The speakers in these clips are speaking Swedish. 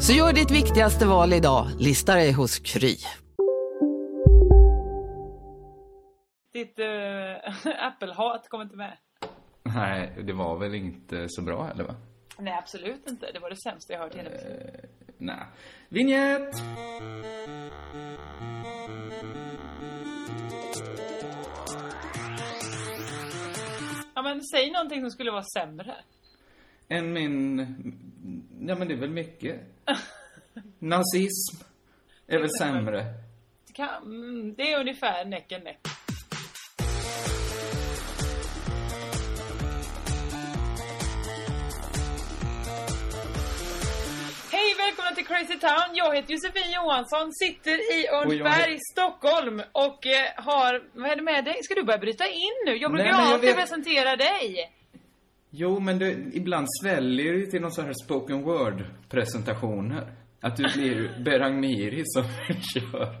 Så gör ditt viktigaste val idag, lista dig hos Kry. Ditt uh, Apple-hat kom inte med. Nej, det var väl inte så bra heller va? Nej, absolut inte. Det var det sämsta jag hört i hela mitt liv. Eh, nej. Vignett! Ja, men säg någonting som skulle vara sämre. En min... Ja men det är väl mycket. Nazism är väl sämre. Det kan- mm, Det är ungefär näck and näck. Hej, välkomna till Crazy Town. Jag heter Josefin Johansson, sitter i Örnsberg, he- Stockholm och eh, har... Vad är det med dig? Ska du börja bryta in nu? Jag brukar Nej, jag alltid vet- presentera dig. Jo, men du, ibland sväljer du till någon sån här spoken word-presentationer. Att du blir Berang Miri som kör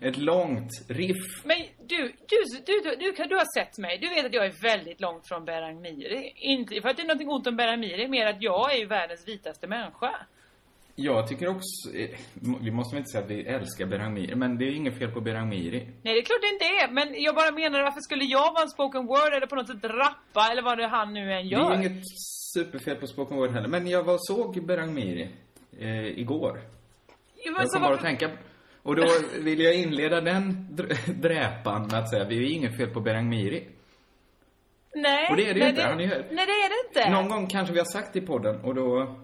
ett långt riff. Men du, du, du, du, du, kan- du har sett mig. Du vet att jag är väldigt långt från Berang Miri. Inte för att det är någonting ont om Berang Miri, mer att jag är ju världens vitaste människa. Jag tycker också, eh, vi måste väl inte säga att vi älskar Berang Miri, men det är inget fel på Berang Miri. Nej, det är klart det inte är. Men jag bara menar, varför skulle jag vara en spoken word eller på något sätt rappa eller vad det han nu än Det är gör? inget superfel på spoken word heller, men jag var såg Berang Miri eh, igår. Jo, Jag kom bara att tänka och då vill jag inleda den dr- dräpan med att säga, vi är inget fel på Berang Miri. Nej, Och det är det nej, inte, han är Nej, det är det inte. Någon gång kanske vi har sagt i podden och då,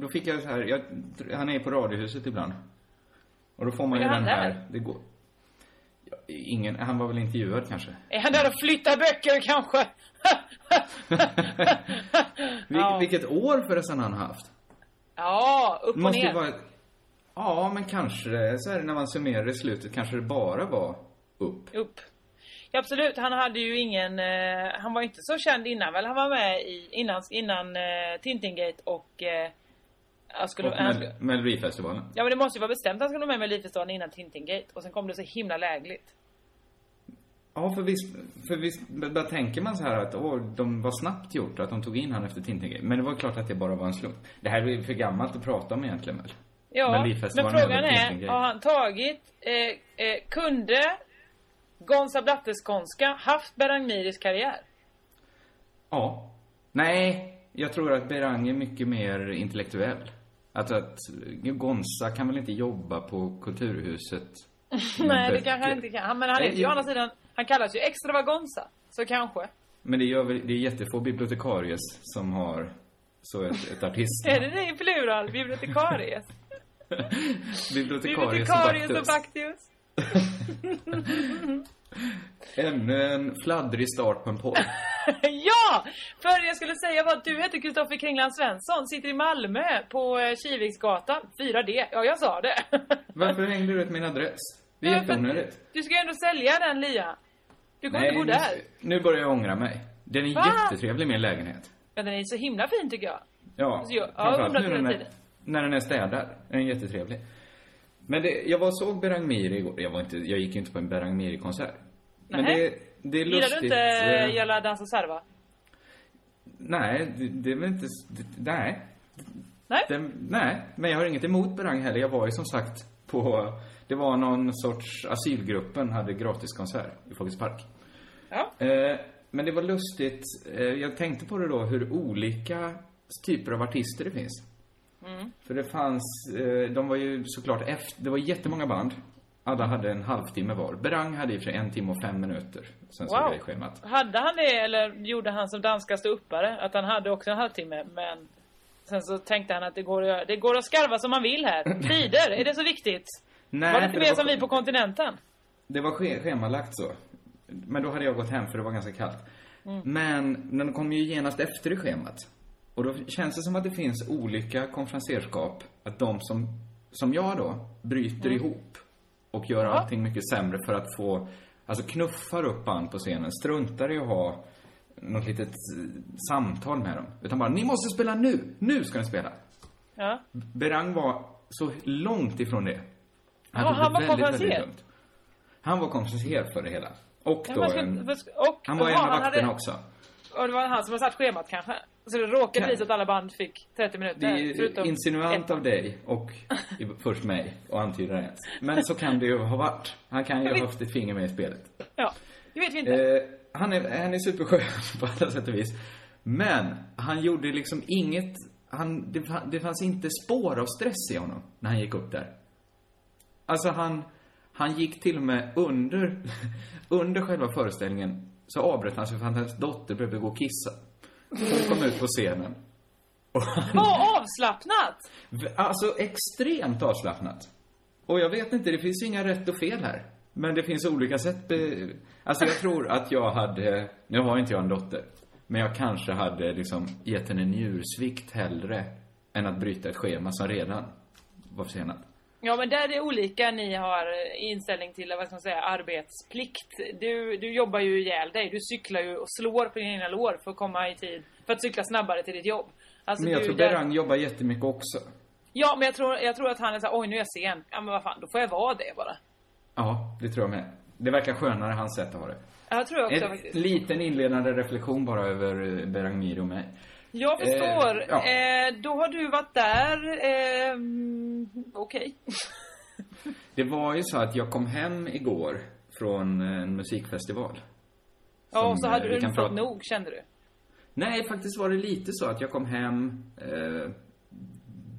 då fick jag så här, jag, han är på Radiohuset ibland. Och då får man ju den här, där? det går. Ingen, han var väl intervjuad kanske? Är han där och flyttar böcker kanske? Vil, Ja. Vilket år förresten han har haft? ja, upp och måste ner. vara, ja men kanske så här när man summerar i slutet kanske det bara var upp. upp. Ja, absolut. Han hade ju ingen... Eh, han var inte så känd innan väl? Han var med i, innan, innan eh, Tintingate och... Eh, jag skulle, Och han, Mel- Melodifestivalen. ja, men det måste ju vara bestämt att han skulle vara med med Melodifestivalen innan Tintingate. Och sen kom det så himla lägligt. Ja, för visst, för visst bara tänker man så här att åh, de var snabbt gjort att de tog in han efter Tintin. Men det var klart att det bara var en slump. Det här är för gammalt att prata om egentligen väl? Ja, men frågan är, Tintin-gate. har han tagit... Eh, eh, kunde Gonza Blatteskånska haft Berang Miris karriär? Ja. Nej, jag tror att Berang är mycket mer intellektuell. Att, att Gonza kan väl inte jobba på Kulturhuset Nej, det kanske han inte kan. Han- Men han heter ju å andra sidan... Han kallas ju Extravagonza. Så kanske. Men det, gör väl, det är jättefå bibliotekaries som har så ett, ett artist... Är det det i plural? Bibliotekaries? Bibliotekarius och. Baktius? Ännu en fladdrig start på en podd. ja! För jag skulle säga att du heter Kristoffer Kringland Svensson, sitter i Malmö på eh, Kiviksgatan 4D. Ja, jag sa det. Varför hängde du ut min adress? Det är Ja, jätteonödigt. Du ska ju ändå sälja den, Lia. Du kommer inte bo nu, där. nu börjar jag ångra mig. Den är Va? jättetrevlig, min lägenhet. Men den är så himla fin tycker jag. Ja, Alltså, jag- ja, nu när den, är, när den är städad. Den är jättetrevlig. Men det, jag var såg Berang Miri igår. Jag, var inte, jag gick inte på en Berang Miri-konsert. Men det, det är Gillar lustigt. du inte Jalla Dansa Serva? Nej, det, det är väl inte... Det, nej. Nej? Det, nej, men jag har inget emot Berang heller. Jag var ju som sagt på... Det var någon sorts... Asylgruppen hade gratiskonsert i Folkets Park. Ja. Eh, men det var lustigt. Eh, jag tänkte på det då, hur olika typer av artister det finns. Mm. För det fanns, eh, de var ju såklart efter, det var jättemånga band. Alla hade en halvtimme var. Berang hade i och för sig en timme och fem minuter. Sen såg Wow. i schemat. Hade han det eller gjorde han som danska ståuppare? Att han hade också en halvtimme men Sen så tänkte han att det går att, göra- det går att skarva som man vill här. Tider, är det så viktigt? Nej, var det inte mer som vi på kontinenten? Det var schemalagt så. Men då hade jag gått hem för det var ganska kallt. Mm. Men den kom ju genast efter i schemat. Och då känns det som att det finns olika konferenserskap. Att de som, som jag då, bryter Mm. ihop och gör allting mycket sämre för att få, alltså knuffar upp band på scenen, struntar i att ha något litet eh, samtal med dem. Utan bara, ni måste spela nu! Nu ska ni spela! Ja. Berang var så långt ifrån det. Ja, tog han var konferenser. lugnt. Han var konferenser för det hela. Och Ja, då ska- en, och, Han var en jaha, av han vakterna hade- också. Och det var han som har satt schemat kanske? Så det råkade bli så att alla band fick 30 minuter? Det är förutom insinuant ett. av dig och först mig och antyda det ens. Men så kan det ju ha varit. Han kan ju ha haft ett finger med i spelet. Ja, det vet vi inte. Eh, han, är, han är superskön på alla sätt och vis. Men han gjorde liksom inget... Han, det, det fanns inte spår av stress i honom när han gick upp där. Alltså han, han gick till och med under, under själva föreställningen så avbröt han sig för att hans dotter behövde gå och kissa. Hon kom ut på scenen. Och han, Vad avslappnat! Alltså extremt avslappnat. Och jag vet inte, det finns ju inga rätt och fel här. Men det finns olika sätt. be- Alltså jag tror att jag hade, nu har inte jag en dotter. Men jag kanske hade liksom gett henne njursvikt hellre än att bryta ett schema som redan var försenat. Ja men där är det olika ni har inställning till, vad ska man säga, arbetsplikt. Du, du jobbar ju ihjäl dig. Du cyklar ju och slår på dina lår för att komma i tid. För att cykla snabbare till ditt jobb. Alltså, Men jag tror där- Berang jobbar jättemycket också. Ja men jag tror, jag tror att han är såhär, oj nu är jag sen. Ja men vad fan, då får jag vara det bara. Ja, det tror jag med. Det verkar skönare hans sätt att ha det. Ja, tror jag också En faktiskt. liten inledande reflektion bara över eh, Berang Miri och mig. Jag förstår. Eh, ja. Eh, då har du varit där. Eh, Okej. Det var ju så att jag kom hem igår från en musikfestival. Ja, och så hade eh, du vi kan inte fått nog kände du. Nej, faktiskt var det lite så att jag kom hem, eh,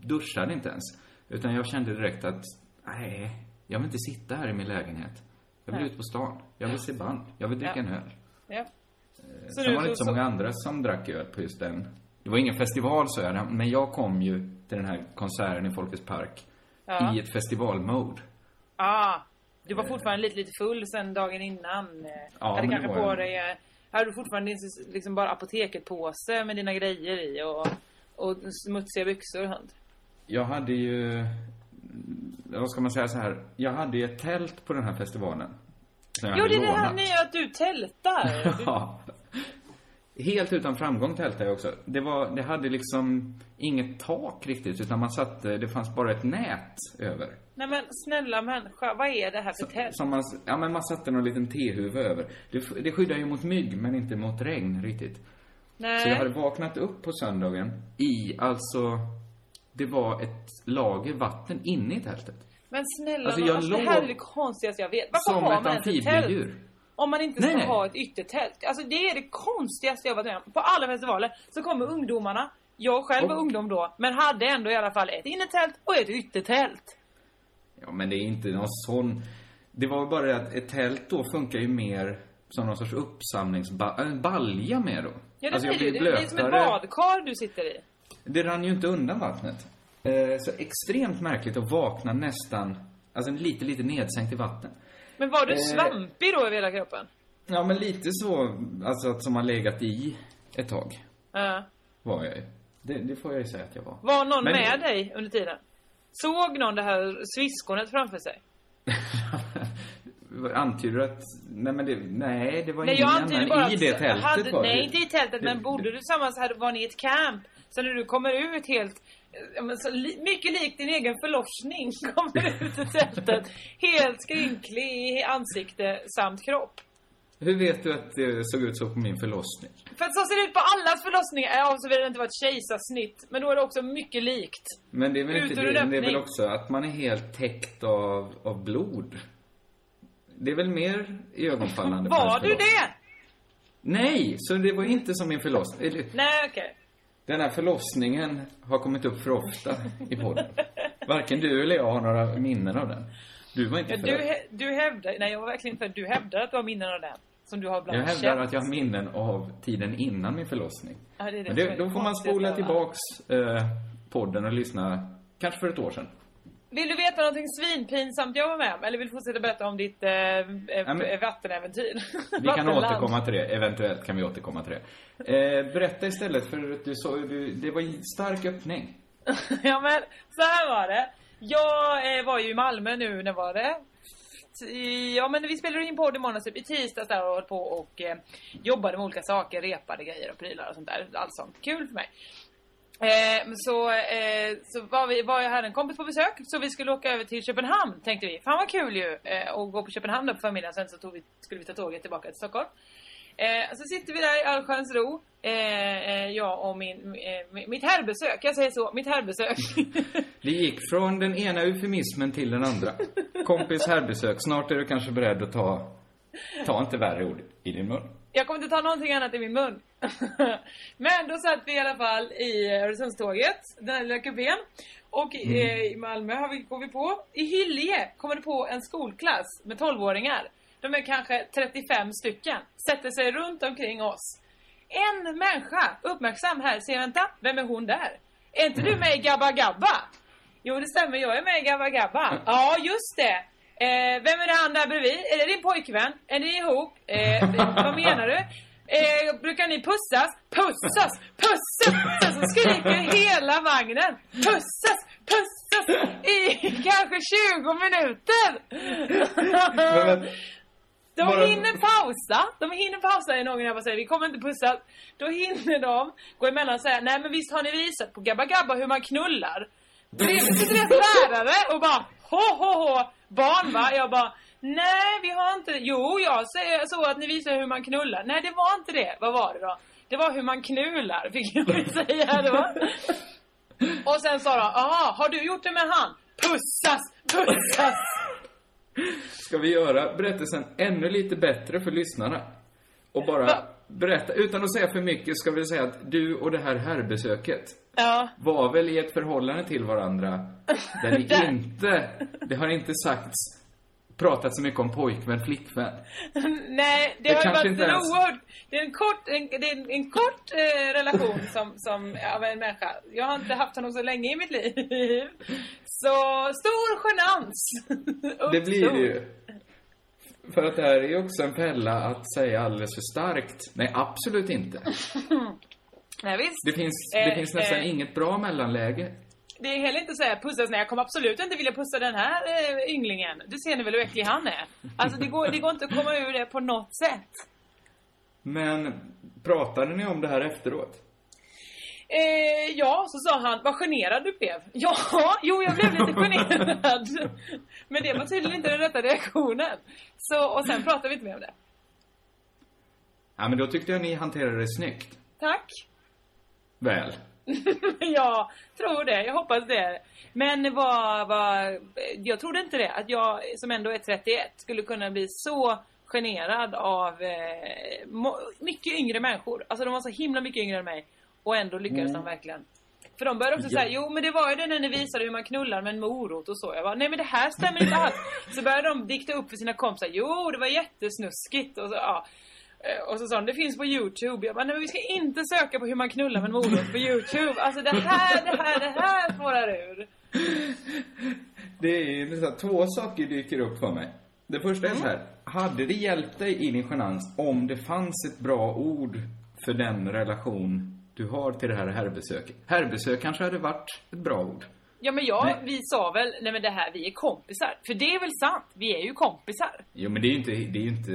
duschade inte ens. Utan jag kände direkt att, nej, jag vill inte sitta här i min lägenhet. Jag vill Nej. ut på stan. Jag vill se band. Jag vill dricka Ja. en öl. Ja. Så Sen du- var det inte så så- många andra som drack öl på just den. Det var ingen festival så jag, men jag kom ju till den här konserten i Folkets Park Ja. i ett festivalmode. Ah, du var fortfarande lite, lite full sen dagen innan. Eh, Ja, hade men det kanske var på jag. dig, eh, hade du fortfarande liksom bara apoteket-påse med dina grejer i och, och smutsiga byxor och sånt. Jag hade ju, mm, vad ska man säga så här, jag hade ju ett tält på den här festivalen. Jo, det är det här med att du tältar. Du, Ja. Helt utan framgång tältade jag också. Det var, det hade liksom inget tak riktigt, utan man satte, det fanns bara ett nät över. nej men snälla människa, vad är det här för tält? Som man, ja men man satte någon liten tehuvud över. Det, det skyddar ju mot mygg, men inte mot regn riktigt. Nej. Så jag hade vaknat upp på söndagen i, alltså, det var ett lager vatten inne i tältet. Men snälla Alltså, jag alltså, det här är det konstigaste jag vet. Varför Som har man ett amfibiedjur. Om man inte Nej, ska nej. ha ett yttertält. Alltså det är det konstigaste jag varit med om. På alla festivaler så kommer ungdomarna. Jag själv var Och- ungdom då. Men hade ändå i alla fall ett innertält och ett yttertält. Ja, men det är inte någon sån... Det var bara det att ett tält då funkar ju mer som någon sorts uppsamlingsbalja med då. Ja det alltså, blir det. Det är som ett badkar du sitter i. Det rann ju inte undan vattnet. Eh, så extremt märkligt att vakna nästan, alltså lite, lite nedsänkt i vatten. Men var du Eh. svampig då över hela kroppen? Ja, men lite så, alltså att som har legat i ett tag, Ja. var jag ju. Det, det får jag ju säga att jag var. Var någon Men- med dig under tiden? Såg någon det här sviskonet framför sig? Antyder du att, nej men det, nej, det var Nej ingen annan bara i det tältet hade, var Nej inte i tältet men bodde du tillsammans, hade, var ni i ett camp? Så när du kommer ut helt, så mycket likt din egen förlossning, kommer ut ur tältet. Helt skrynklig i ansikte samt kropp. Hur vet du att det såg ut så på min förlossning? För att så ser det ut på allas förlossningar, ja såvida det inte var ett kejsarsnitt. Men då är det också mycket likt. Men det är väl Ut inte det, det är väl också att man är helt täckt av, av blod. Det är väl mer ögonfallande på Var du det? Nej, så det var inte som min förlossning. Eller, Nej okej. Den här förlossningen har kommit upp för ofta i podden. Varken du eller jag har några minnen av den. Du var inte Ja, född. du, du hävdar, nej jag var verkligen född. Du hävdar att du har minnen av den. Som du har bland Jag hävdar känt. att jag har minnen av tiden innan min förlossning. Ja, det är det Men det, då får man spola tillbaks eh, podden och lyssna, kanske för ett år sedan. Vill du veta någonting svinpinsamt jag var med om? Eller vill du fortsätta berätta om ditt eh, eh, men- vattenäventyr? Vi kan återkomma till det, eventuellt kan vi återkomma till det. Eh, berätta istället för att du sa, du, det var en stark öppning. ja men så här var det. Jag eh, var ju i Malmö nu, när var det? Ja men vi spelade in podd i måndags typ i tisdags där och höll på och eh, jobbade med olika saker, repade grejer och prylar och sånt där. Allt sånt. Kul för mig. Eh, så eh, så var, vi, var jag här en kompis på besök så vi skulle åka över till Köpenhamn tänkte vi. Fan vad kul ju eh, att gå på Köpenhamn då på förmiddagen, sen så tog vi, skulle vi ta tåget tillbaka till Stockholm. Eh, så sitter vi där i allsköns ro, eh, eh, jag och min, eh, mitt herrbesök, jag säger så, mitt herrbesök. Det gick från den ena eufemismen till den andra. Kompis herrbesök. snart är du kanske beredd att ta, ta inte värre ord i din mun. Jag kommer inte ta någonting annat i min mun. Men då satt vi i alla fall i Öresundståget, den här lilla kupén. Och eh, i Malmö har vi, går vi på. I Hyllie kommer det på en skolklass med 12-åringar. De är kanske 35 stycken. Sätter sig runt omkring oss. En människa, uppmärksam här, säger vänta, vem är hon där? Är inte du med i Gabba Gabba? Jo det stämmer, jag är med i Gabba Gabba. Ja just det. Eh, vem är det han där bredvid? Är det din pojkvän? Är ni ihop? Eh, vad menar du? Eh, brukar ni pussas? Pussas! Pussas! Sen så skriker hela vagnen. Pussas! Pussas! I kanske 20 minuter! Men, De Bara- hinner pausa. De hinner pausa i någon jag bara säger vi kommer inte pussa. Då hinner de gå emellan och säga nej men visst har ni visat på Gabba Gabba hur man knullar. Bredvid deras lärare och bara ho ho ho barn va? Jag bara nej vi har inte Jo jag säger så att ni visar hur man knullar. Nej det var inte det. Vad var det då? Det var hur man knular fick jag väl säga då. Och sen sa de aha har du gjort det med han? Pussas! Pussas! Ska vi göra berättelsen ännu lite bättre för lyssnarna? Och bara Va? berätta, utan att säga för mycket, ska vi säga att du och det här herrbesöket Ja. var väl i ett förhållande till varandra där ni Där. inte, det har inte sagts, pratat så mycket om pojkvän, flickvän. Nej, det, Det har ju varit en ens- oerhört... Det är en kort, en, det är en, en kort eh, relation som, som, av en människa. Jag har inte haft honom så länge i mitt liv. Så stor genans. Det blir det ju. För att det här är ju också en fälla att säga alldeles för starkt. Nej, absolut inte. Nej, visst. Det finns, det Eh, finns nästan eh. inget bra mellanläge. Det är heller inte så här pussas. Nej, jag kommer absolut inte vilja pussa den här eh, ynglingen. Det ser ni väl hur äcklig han är? Alltså det går, det går inte att komma ur det på något sätt. Men pratade ni om det här efteråt? Eh, ja, så sa han, vad generad du blev. Ja, jo jag blev lite generad. Men det var tydligen inte den rätta reaktionen. Så, och sen pratade vi inte mer om det. Ja, men då tyckte jag ni hanterade det snyggt. Tack. Väl. jag tror det, jag hoppas det. Men vad, vad, jag trodde inte det. Att jag som ändå är 31 skulle kunna bli så generad av eh, mycket yngre människor. Alltså de var så himla mycket yngre än mig. Och ändå lyckades de verkligen. För de började också Ja. säga, jo men det var ju det när ni visade hur man knullar med en morot och så. Jag bara, nej men det här stämmer inte alls. Så började de dikta upp för sina kompisar, jo det var jättesnuskigt och så, ja. Eh, Och så sa de, det finns på Youtube. Jag bara, nej men vi ska inte söka på hur man knullar med en morot på Youtube. Alltså det här, det här, det här spårar ur. Det är nästan två saker dyker upp för mig. Det första är så här. Hade det hjälpt dig i din genans om det fanns ett bra ord för den relation du har till det här herrbesöket? Herrbesök kanske hade varit ett bra ord. Ja men jag, Nej. vi sa väl, nej men det här, vi är kompisar. För det är väl sant, vi är ju kompisar. Jo, men det är ju inte, det är ju inte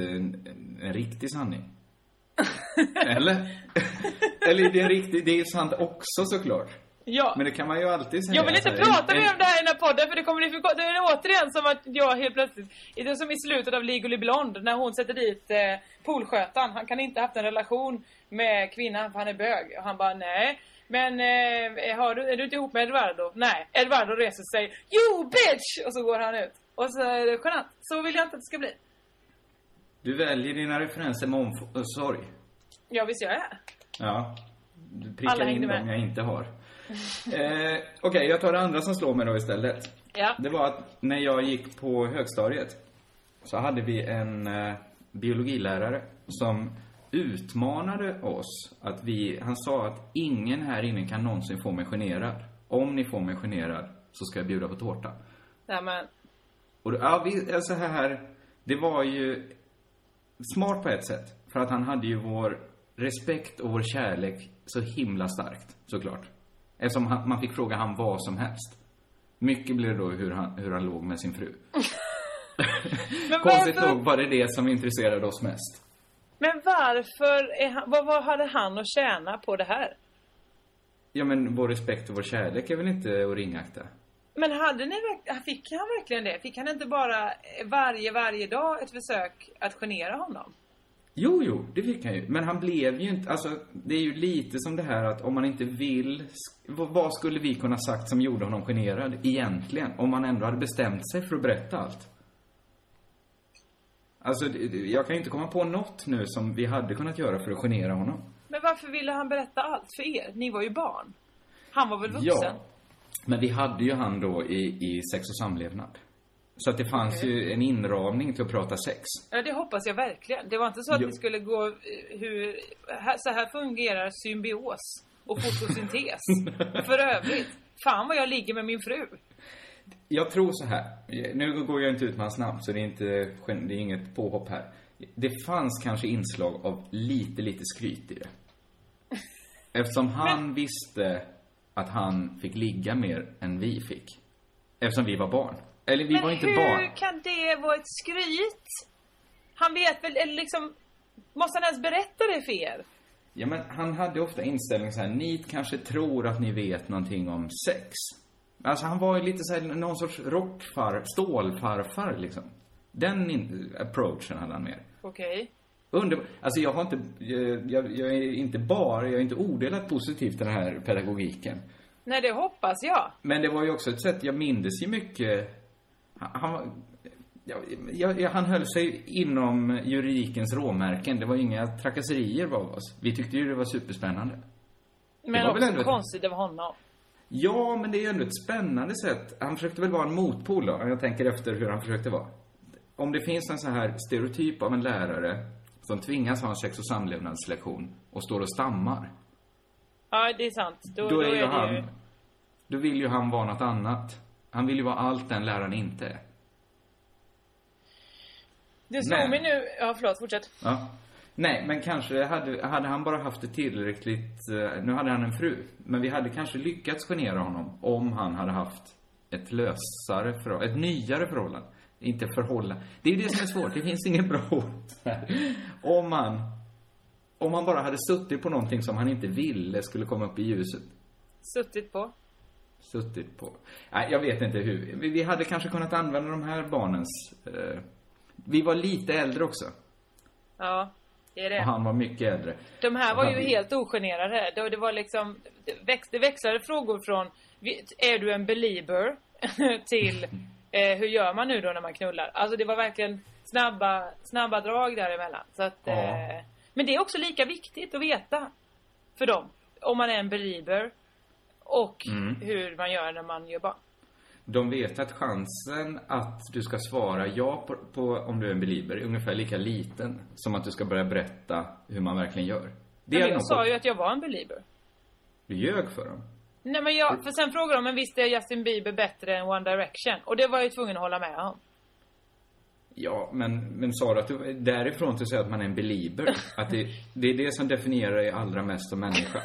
en, riktig sanning. Eller? Eller det är riktig, det är ju sant också såklart. Ja. Men det kan man ju alltid säga. Jag vill inte så här, prata mer om det här i den här podden för det kommer bli för. Det är återigen som att jag helt plötsligt, det är som i slutet av Legally Blonde när hon sätter dit eh, poolskötaren. Han kan inte ha haft en relation med kvinnan för han är bög. Och han bara nej. Men eh, har du, är du inte ihop med Eduardo? Nej. Eduardo reser sig. You bitch! Och så går han ut. Och så är det genant. Så vill jag inte att det ska bli. Du väljer dina referenser med omsorg. Ja visst jag är. Ja. Du prickar Alla in med. jag inte har. Eh, Okej, jag tar det andra som slår mig då istället. Ja. Det var att när jag gick på högstadiet så hade vi en eh, biologilärare som utmanade oss att vi, han sa att ingen här inne kan någonsin få mig generad. Om ni får mig generad så ska jag bjuda på tårta. Nej, men, Och ja, vi, alltså här, det var ju smart på ett sätt. För att han hade ju vår respekt och vår kärlek så himla starkt, såklart. Eftersom han, man fick fråga han vad som helst. Mycket blev det då hur han, hur han låg med sin fru. Konstigt varför, nog var det det som intresserade oss mest. men varför han, vad, vad hade han att tjäna på det här? Ja, men vår respekt och vår kärlek är väl inte att ringakta? Men hade ni fick han verkligen det? Fick han inte bara varje, varje dag ett försök att genera honom? Jo, jo, det fick han ju. Men han blev ju inte, alltså det är ju lite som det här att om man inte vill, vad- skulle vi kunna sagt som gjorde honom generad egentligen? Om man ändå hade bestämt sig för att berätta allt. Alltså, jag kan ju inte komma på något nu som vi hade kunnat göra för att genera honom. Men varför ville han berätta allt för er? Ni var ju barn. Han var väl vuxen? Ja. Men vi hade ju han då i, i sex och samlevnad. Så att det fanns ju en inramning till att prata sex. Ja, det hoppas jag verkligen. Det var inte så att Jo. ni skulle gå eh, hur... Så här fungerar symbios och fotosyntes. För övrigt, fan vad jag ligger med min fru. Jag tror så här. Nu går jag inte ut med hans namn, så det är, inte, det är inget påhopp här. Det fanns kanske inslag av lite, lite skryt i det. Eftersom han visste att han fick ligga mer än vi fick. Eftersom vi var barn. Eller vi Men var inte hur barn. kan det vara ett skryt? Han vet väl, eller liksom... Måste han ens berätta det för er? Ja, men han hade ofta inställning så här, ni kanske tror att ni vet någonting om sex. Alltså han var ju lite så här, någon sorts rockfar, stålfarfar liksom. Den approachen hade han mer. Okej. Under, alltså jag har inte, jag, jag, jag är inte bara, jag är inte odelat positiv till den här pedagogiken. Nej, det hoppas jag. Men det var ju också ett sätt, jag mindes ju mycket, han, han var, ja, jag, jag, han höll sig inom juridikens råmärken. Det var inga trakasserier av oss. Vi tyckte ju det var superspännande. Men var väl också ändå konstigt av honom. Ja, men det är ju ändå ett spännande sätt. Han försökte väl vara en motpol då, om jag tänker efter hur han försökte vara. Om det finns en så här stereotyp av en lärare som tvingas ha en sex och samlevnadslektion och står och stammar. Ja, det är sant. Då, Då är ju det han, då vill ju han vara något annat. Han vill ju vara allt den läraren inte är. Det Men- mig nu... Ja, förlåt. Fortsätt. Ja. Nej, men kanske hade, hade han bara haft det tillräckligt... eh, Nu hade han en fru. Men vi hade kanske lyckats genera honom om han hade haft ett lösare förhållande, ett nyare förhållande. Inte förhållande. Det är ju det som är svårt. Det finns inget bra ord. Om han... Om han bara hade suttit på någonting som han inte ville skulle komma upp i ljuset. Suttit på. Suttit på... Nej, jag vet inte hur. Vi, hade kanske kunnat använda de här barnens... Eh, vi var lite äldre också. Ja, det är det. Och han var mycket äldre. De här var ju hade- helt ogenerade. Det, var liksom... Det, väx, det växlade frågor från... Är du en belieber? till... Eh, hur gör man nu då när man knullar? Alltså det var verkligen snabba, snabba drag däremellan. Så att... Ja. Eh, men det är också lika viktigt att veta. För dem. Om man är en belieber. Och Mm. hur man gör när man gör barn. De vet att chansen att du ska svara ja på, på om du är en belieber är ungefär lika liten som att du ska börja berätta hur man verkligen gör. Det Men jag sa ju att jag var en belieber. Du ljög för dem. Nej men jag, för sen frågade de, men visst är Justin Bieber bättre än One Direction? Och det var jag ju tvungen att hålla med om. Ja, men, men sa du att du därifrån till att säga att man är en belieber? Att det, det är det som definierar dig allra mest som människa?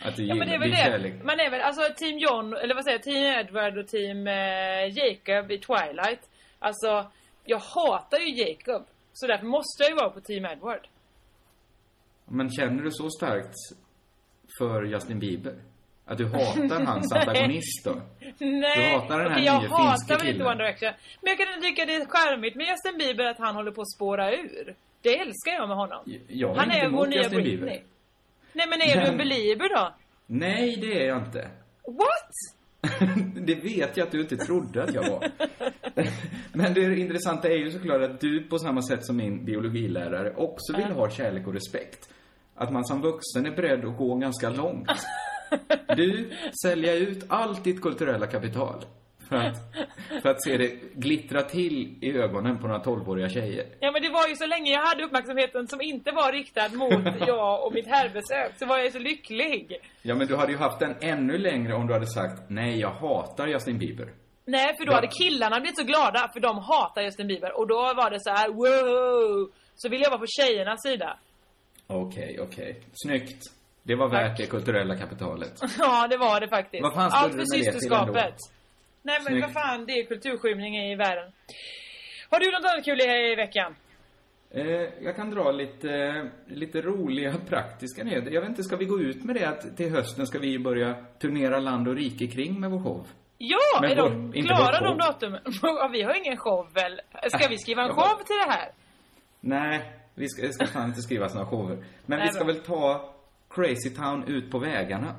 Att du Ja men det är väl det. kärlek? Man är väl, alltså Team John, eller vad säger jag, Team Edward och Team eh, Jacob i Twilight. Alltså, jag hatar ju Jacob. Så därför måste jag ju vara på Team Edward. Men känner du så starkt för Justin Bieber? Att du hatar hans antagonist då? Nej, Du hatar den här okej, jag nya hatar väl inte. One Direction. Men jag kan tycka det är charmigt med Justin Bieber att han håller på att spåra ur. Det älskar jag med honom. Jag har han är vår nya Justin Britney. Bieber. Nej men är du en belieber då? Nej, det är jag inte. What? Det vet jag att du inte trodde att jag var. Men det intressanta är ju såklart att du på samma sätt som min biologilärare också vill ha kärlek och respekt. Att man som vuxen är beredd att gå ganska långt. Du, sälja ut allt ditt kulturella kapital. För att, för att se det glittra till i ögonen på några tolvåriga tjejer. Ja men det var ju så länge jag hade uppmärksamheten som inte var riktad mot jag och mitt herrbesök så var jag så lycklig. Ja, men du hade ju haft den ännu längre om du hade sagt nej, jag hatar Justin Bieber. Nej för då hade killarna blivit så glada för de hatar Justin Bieber och då var det så här: wow! Så ville jag vara på tjejernas sida. Okej, okej. Snyggt. Det var värt det kulturella kapitalet. Ja det var det faktiskt. Vad fan Allt för systerskapet. Nej men Snyggt. vad fan, det är kulturskymning i världen. Har du något annat kul i, veckan? Eh, jag kan dra lite, lite roliga praktiska nyheter. Jag vet inte, ska vi gå ut med det att till hösten ska vi börja turnera land och rike kring med vår show? Ja, Men är de vår- klara de datumen? Vi har ingen show väl? Ska vi skriva en show till det här? Nej, vi ska, ska fan inte skrivas några shower. Men Nej, vi ska bra. väl ta Crazy Town ut på vägarna.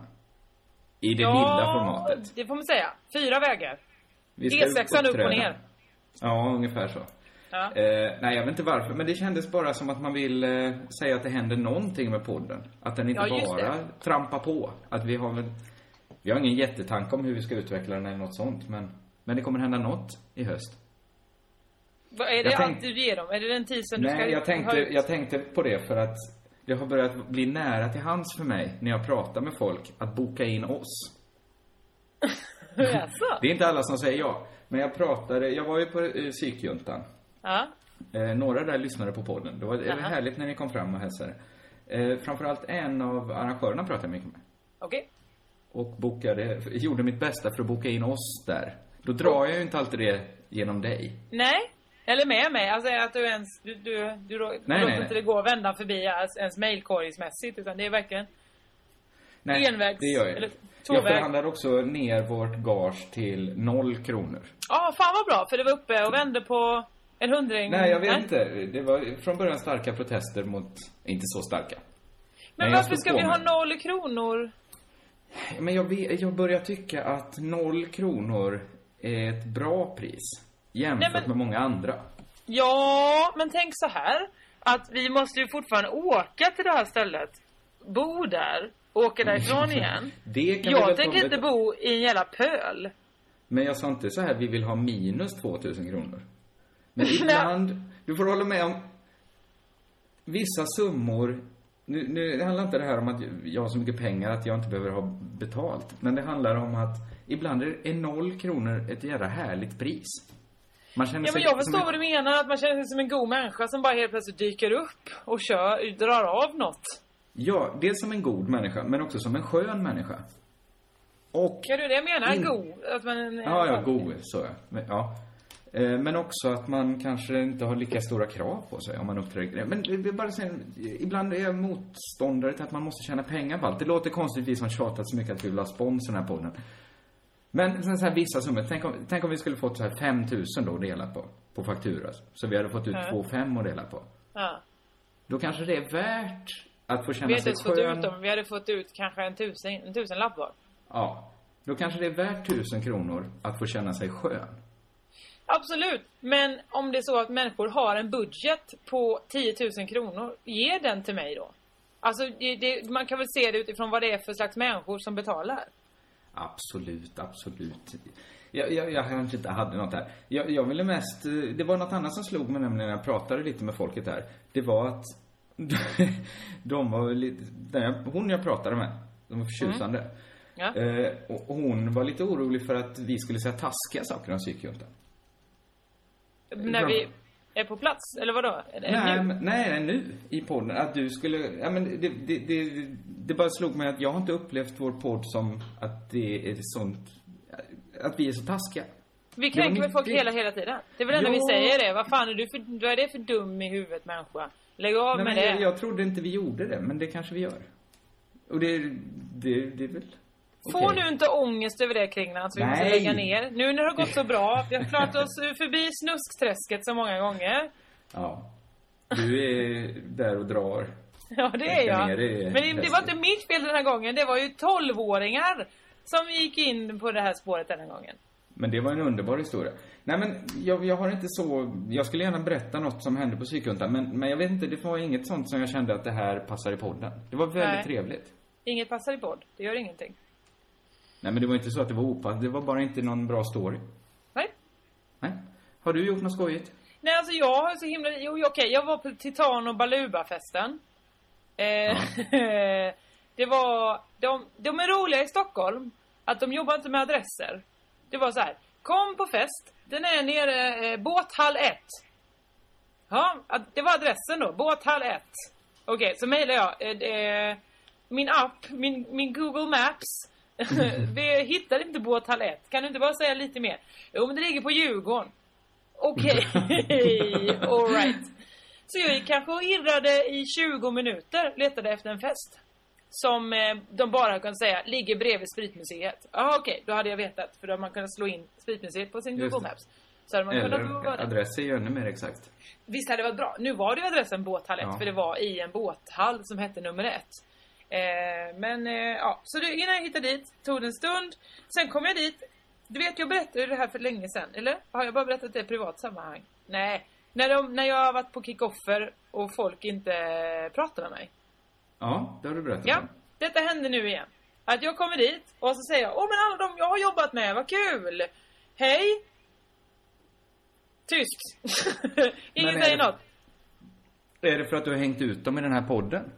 I det ja, lilla formatet. det får man säga. Fyra vägar. Vi ska D6 upp och ner. Ja, ungefär så. Ja. Eh, nej, jag vet inte varför, men det kändes bara som att man vill eh, säga att det händer någonting med podden. Att den inte Ja, bara det. trampar på. Att vi har väl... Vi har ingen jättetanke om hur vi ska utveckla den eller något sånt, men... Men det kommer hända något i höst. Vad är det Jag tänk- allt du ger dem? Är det den teasern du ska Nej, jag tänkte, jag tänkte på det för att det har börjat bli nära till hands för mig när jag pratar med folk att boka in oss. Jaså? Det är inte alla som säger ja. Men jag pratade, jag var ju på eh, psykjuntan. Ja. Eh, några där lyssnade på podden. Det var, det var Jaha. härligt när ni kom fram och hälsade. Eh, framförallt en av arrangörerna pratade jag mycket med. Okej. Och bokade, gjorde mitt bästa för att boka in oss där. Då drar jag ju inte alltid det genom dig. Nej. Eller med mig. Alltså att du ens... Du, du, du, du nej, låter nej. inte det gå att vända förbi ens, ens mailkorgsmässigt. Utan det är verkligen... Envägs- det gör jag. eller jag förhandlade också ner vårt gage till noll kronor. Ja, fan vad bra. För det var uppe och vände på en hundring. Nej, jag vet inte. Det var från början starka protester mot, inte så starka. Men jag varför ska vi ha noll kronor? Men jag, jag börjar tycka att noll kronor är ett bra pris. Jämfört Nej, men- med många andra. Ja, men tänk så här. Att vi måste ju fortfarande åka till det här stället. Bo där. Åka därifrån igen. Det kan Jag tänker inte bo i en jävla pöl. Men jag sa inte så här, vi vill ha minus 2000 kronor. Men ibland, du får hålla med om vissa summor. Nu, nu det handlar inte det här om att jag har så mycket pengar att jag inte behöver ha betalt. Men det handlar om att ibland är är noll kronor ett jävla härligt pris. Man känner Ja, men jag förstår en- vad du menar. Att man känner sig som en god människa som bara helt plötsligt dyker upp och kör, drar av något. Ja, dels som en god människa, men också som en skön människa. Och... Ja, är det jag menar. In- God. Att man... Ja, ja, god, så ja. Men. Eh, Men också att man kanske inte har lika stora krav på sig om man uppträder. Men det är bara så, ibland är jag motståndare till att man måste tjäna pengar på allt. Det låter konstigt, vi som tjatat så mycket att vi vill ha spons i den här podden. Men sen så här vissa summor, tänk om, tänk om vi skulle fått så här 5000 då att dela på, på faktura. Så vi hade fått ut Ja. 2 5 att dela på. Ja. Då kanske det är värt att få Vi känna hade inte sig ens fått skön. ut dem. Vi hade fått ut kanske en tusen, en tusenlapp var. Ja. Då kanske det är värt 1000 kronor att få känna sig skön. Absolut. Men om det är så att människor har en budget på 10 000 kronor, ge den till mig då. Alltså, det, man kan väl se det utifrån vad det är för slags människor som betalar. Absolut, absolut. Jag, jag, jag kanske inte hade något där. Jag, jag ville mest, eh, det var något annat som slog mig nämligen när jag pratade lite med folket där. Det var att de var lite, hon jag pratade med, de var förtjusande. Ja. Eh, och hon var lite orolig för att vi skulle säga taskiga saker om psykjuntan. När vi är på plats, eller vadå? Det Nej, nu? nej, nu i podden. Att du skulle, ja men det, det, det, det bara slog mig att jag har inte upplevt vår podd som att det är sånt, att vi är så taskiga. Vi Det kränker väl folk hela, hela tiden? Det är väl enda vi säger det. Vad fan är du för, vad är det för dum i huvudet människa? Lägg av Nej, med men det. jag, jag trodde inte vi gjorde det, men det kanske vi gör. Och det, det, det är väl Få okej. nu inte ångest över det Kringland så vi måste Nej. lägga ner. Nu när det har gått så bra, vi har klarat oss förbi snuskträsket så många gånger. Ja. Du är där och drar. Ja, det är jag. Men det, det var inte mitt fel den här gången. Det var ju 12-åringar som gick in på det här spåret den här gången. Men det var en underbar historia. Nej men, jag, jag har inte så... Jag skulle gärna berätta något som hände på psykjuntan, men, men jag vet inte, det var inget sånt som jag kände att det här passar i podden. Det var väldigt Nej. trevligt. Inget passar i podd. Det gör ingenting. Nej men det var inte så att det var opassande, det var bara inte någon bra story. Nej. Nej. Har du gjort något skojigt? Nej, alltså jag har så himla... Jo, okej, jag var på Titan och Baluba-festen. Eh, det var... De, de är roliga i Stockholm. Att de jobbar inte med adresser. Det var så här. Kom på fest. Den är nere eh, båthall 1. Ja, det var adressen då. Båthall 1. Okej, så mejlade jag. Eh, min app, min, min Google Maps. Vi hittade inte båthall 1. Kan du inte bara säga lite mer? Jo, men det ligger på Djurgården. Okej, alright. Så jag gick kanske och irrade i 20 minuter, letade efter en fest. Som eh, de bara kan säga ligger bredvid Spritmuseet. Ja okej, då hade jag vetat. För då hade man kunnat slå in Spritmuseet på sin Google. Maps. Så hade man kunnat Eller där. adress är ju ännu mer exakt. Visst hade det varit bra. Nu var det ju adressen båthall 1, Ja. för det var i en båthall som hette nummer 1. Eh, men eh, ja, så det, innan jag hittade dit tog det en stund. Sen kom jag dit. Du vet, jag berättade det här för länge sedan, eller? Har jag bara berättat det i privat sammanhang? Nej. När, de, när jag har varit på kickoffer och folk inte pratar med mig. Ja, det har du berättat Ja, om. detta händer nu igen. Att jag kommer dit och så säger jag, åh men alla de jag har jobbat med, vad kul! Hej! Tyst! Ingen säger det- något. Är det för att du har hängt ut dem i den här podden?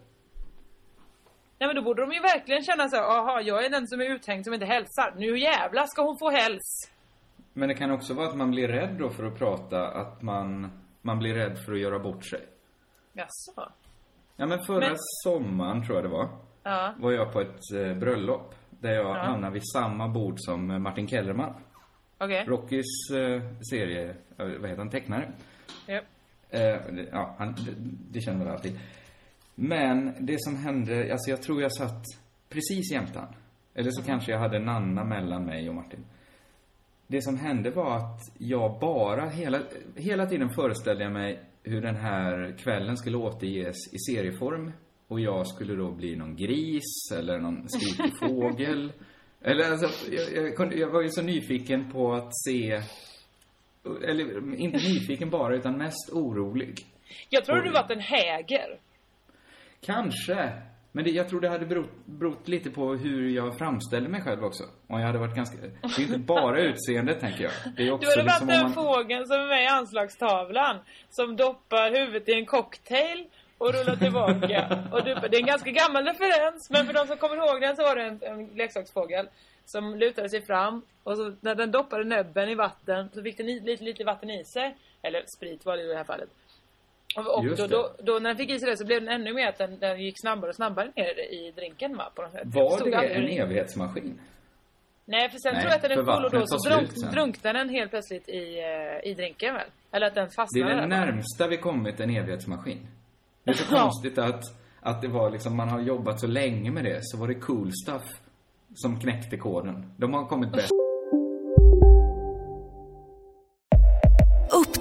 Nej men då borde de ju verkligen känna så här, aha jag är den som är uthängd som inte hälsar. Nu jävlar ska hon få häls. Men det kan också vara att man blir rädd då för att prata, att man, man blir rädd för att göra bort sig. Jaså? Ja men förra Men- sommaren, tror jag det var, Ja. var jag på ett eh, bröllop. Där jag Ja. hamnade vid samma bord som eh, Martin Kellerman. Okej. Rockys eh, serie, eh, vad heter han, tecknare. Ja. Eh, det- ja, han, det, det känner väl alltid. Men det som hände, alltså jag tror jag satt precis jämte han. Eller så kanske jag hade Nanna mellan mig och Martin. Det som hände var att jag bara, hela, hela tiden föreställde jag mig hur den här kvällen skulle återges i serieform. Och jag skulle då bli någon gris eller någon skrikig fågel. Eller alltså, jag, jag, kunde, jag var ju så nyfiken på att se eller inte nyfiken bara, utan mest orolig. Jag tror du varit en häger. Kanske. Men det, jag tror det hade berott, berott lite på hur jag framställde mig själv också. Om jag hade varit ganska... Det är inte bara utseendet, tänker jag. Det är Du också hade liksom varit den man... fågeln som är med i anslagstavlan. Som doppar huvudet i en cocktail och rullar tillbaka. och du, det är en ganska gammal referens, men för de som kommer ihåg den så var det en, en leksaksfågel. Som lutade sig fram och så när den doppade näbben i vatten så fick den i, lite, lite vatten i sig. Eller sprit var det i det här fallet. Och, Just då, då, då när den fick i sig det så blev den ännu mer att den, den gick snabbare och snabbare ner i drinken va, på något sätt. Var det aldrig en evighetsmaskin? Nej, för sen Nej, tror jag att den är full och då så drunk, drunknade den helt plötsligt i, eh, i drinken väl? Eller att den Det är fastnade det närmsta vi kommit en evighetsmaskin. Det är så konstigt att, att det var liksom, man har jobbat så länge med det, så var det cool stuff som knäckte koden. De har kommit bäst.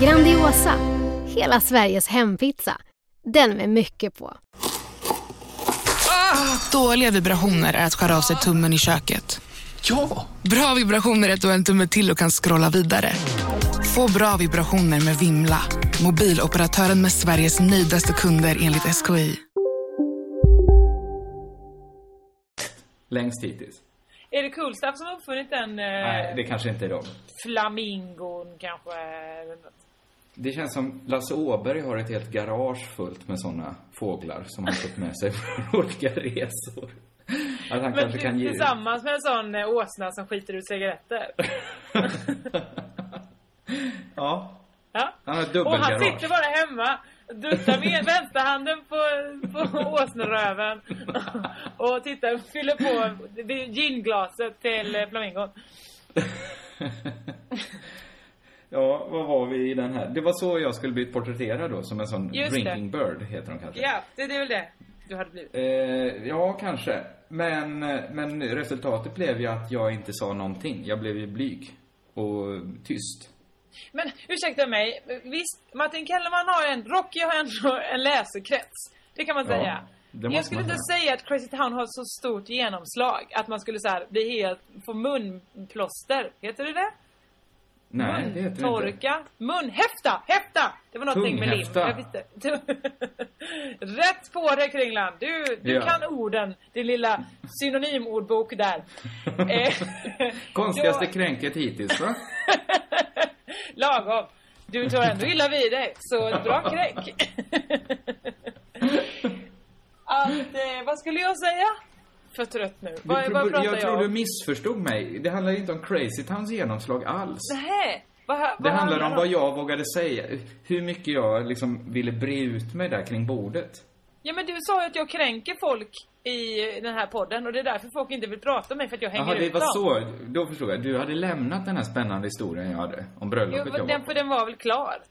Grandiosa, hela Sveriges hempizza. Den med mycket på. Dåliga vibrationer är att skära av sig tummen i köket. Ja! Bra vibrationer är att du har en tumme till och kan scrolla vidare. Få bra vibrationer med Vimla. Mobiloperatören med Sveriges nöjdaste kunder enligt SKI. Längst hittills. Är det Coolstuff som har uppfunnit den eh, Nej, det kanske inte är de. flamingon kanske? Det känns som Lasse Åberg har ett helt garage fullt med såna fåglar som han fått med sig på olika resor. Att han Men kanske kan ge... tillsammans med en sån eh, åsna som skiter ut cigaretter. Ja. Ja. Han har ett Och han dubbelgarage. sitter bara hemma, duttar med vänsterhanden på, på åsneröven och tittar, fyller på det ginglaset till flamingon. Ja, vad var vi i den här? Det var så jag skulle bli porträtterad då, som en sån Just det. drinking bird, heter de kanske. Ja, det, det är väl det du hade blivit. Eh, ja, kanske. Men, men resultatet blev ju att jag inte sa någonting. Jag blev ju blyg och tyst. Men ursäkta mig, visst, Martin Kellerman har en, Rocky har ändå en läsekrets. Det kan man Ja, säga. det måste Jag skulle inte säga att Crazy Town har så stort genomslag. Att man skulle så här, bli helt, få munplåster. Heter det det? Nej, det heter det inte. Torka. Munhäfta! Häfta! Det var någonting med lim. Jag visste. Rätt på det Kringland. Du, du Ja. kan orden. Din lilla synonymordbok där. Eh, Konstigaste då- kränket hittills, va? Lagom. Du tar ändå illa vid dig, så bra kränk. Att, eh, vad skulle jag säga? För trött nu. Vad, vad pratar jag jag tror om? du missförstod mig. Det handlar inte om Crazy Towns genomslag alls. Nähä. Vad, vad Det handlar om det vad jag vågade säga. Hur mycket jag liksom ville bre ut mig där kring bordet. Ja men du sa ju att jag kränker folk i den här podden och det är därför folk inte vill prata med mig för att jag hänger det ut var dem. så. Då förstod jag. Du hade lämnat den här spännande historien jag hade om bröllopet Jo, jag var den, på. för den var väl klar?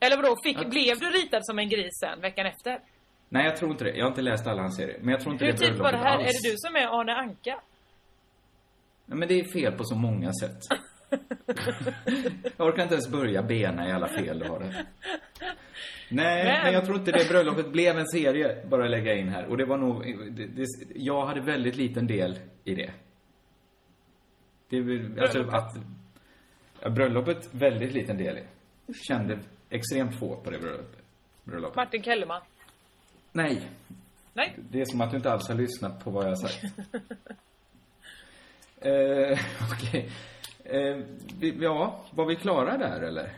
Eller vadå, fick, Att- blev du ritad som en gris sen, veckan efter? Nej, jag tror inte det. Jag har inte läst alla hans serier. Men jag tror inte Hur det typ var det här? alls. Är det du som är Arne Anka? Nej, men det är fel på så många sätt. jag orkar inte ens börja bena i alla fel du har det. Nej, Men- men... jag tror inte det bröllopet blev en serie, bara lägga in här. Och det var nog, det, det, jag hade väldigt liten del i det. Det alltså Bröllopet? att, bröllopet, väldigt liten del i. Kände extremt få på det bröllopet. bröllopet. Martin Kellerman? Nej. Nej. Det är som att du inte alls har lyssnat på vad jag har sagt. eh, Okej. Eh, vi- ja, var vi klara där eller?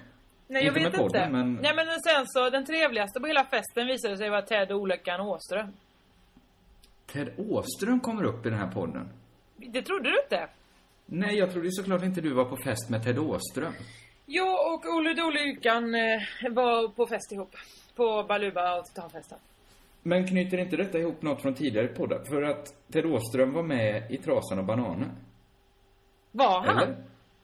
Nej, jag Inte vet podden, inte. men- Nej, men sen så, den trevligaste på hela festen visade sig vara Ted Olyckan Åström. Ted Åström kommer upp i den här podden. Det trodde du inte? Nej, jag trodde såklart inte du var på fest med Ted Åström. Jag och Olle Dolyckan eh, var på fest ihop. På Baluba och Titanfesten. Men knyter inte detta ihop något från tidigare poddar? För att Ted Åström var med i Trasan och bananen. Var han? Eller?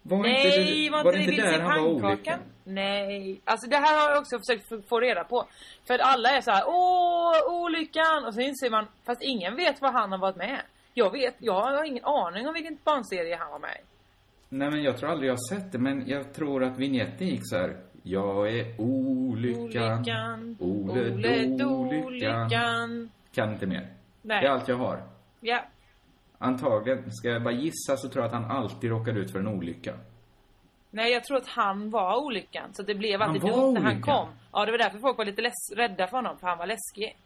Var Nej, inte det, var var inte det inte där han var olyckan? Nej. Alltså det här har jag också försökt få- reda på. För att alla är så här: åh, olyckan! Och så inser man, fast ingen vet vad han har varit med. Jag vet, jag har ingen aning om vilken barnserie han var med. Nej, men jag tror aldrig jag har sett det, men jag tror att vignetten gick så här. Jag är olyckan. Olyckan, Ole, Ole. Dolyckan. Kan inte mer. Nej. Det är allt jag har. Ja. Antagligen, ska jag bara gissa så tror jag att han alltid råkar ut för en olycka. Nej, jag tror att han var olyckan. Så det blev Han alltid dumt när han olyckan? kom. Ja, det var därför folk var lite less, rädda för honom. För han var läskig.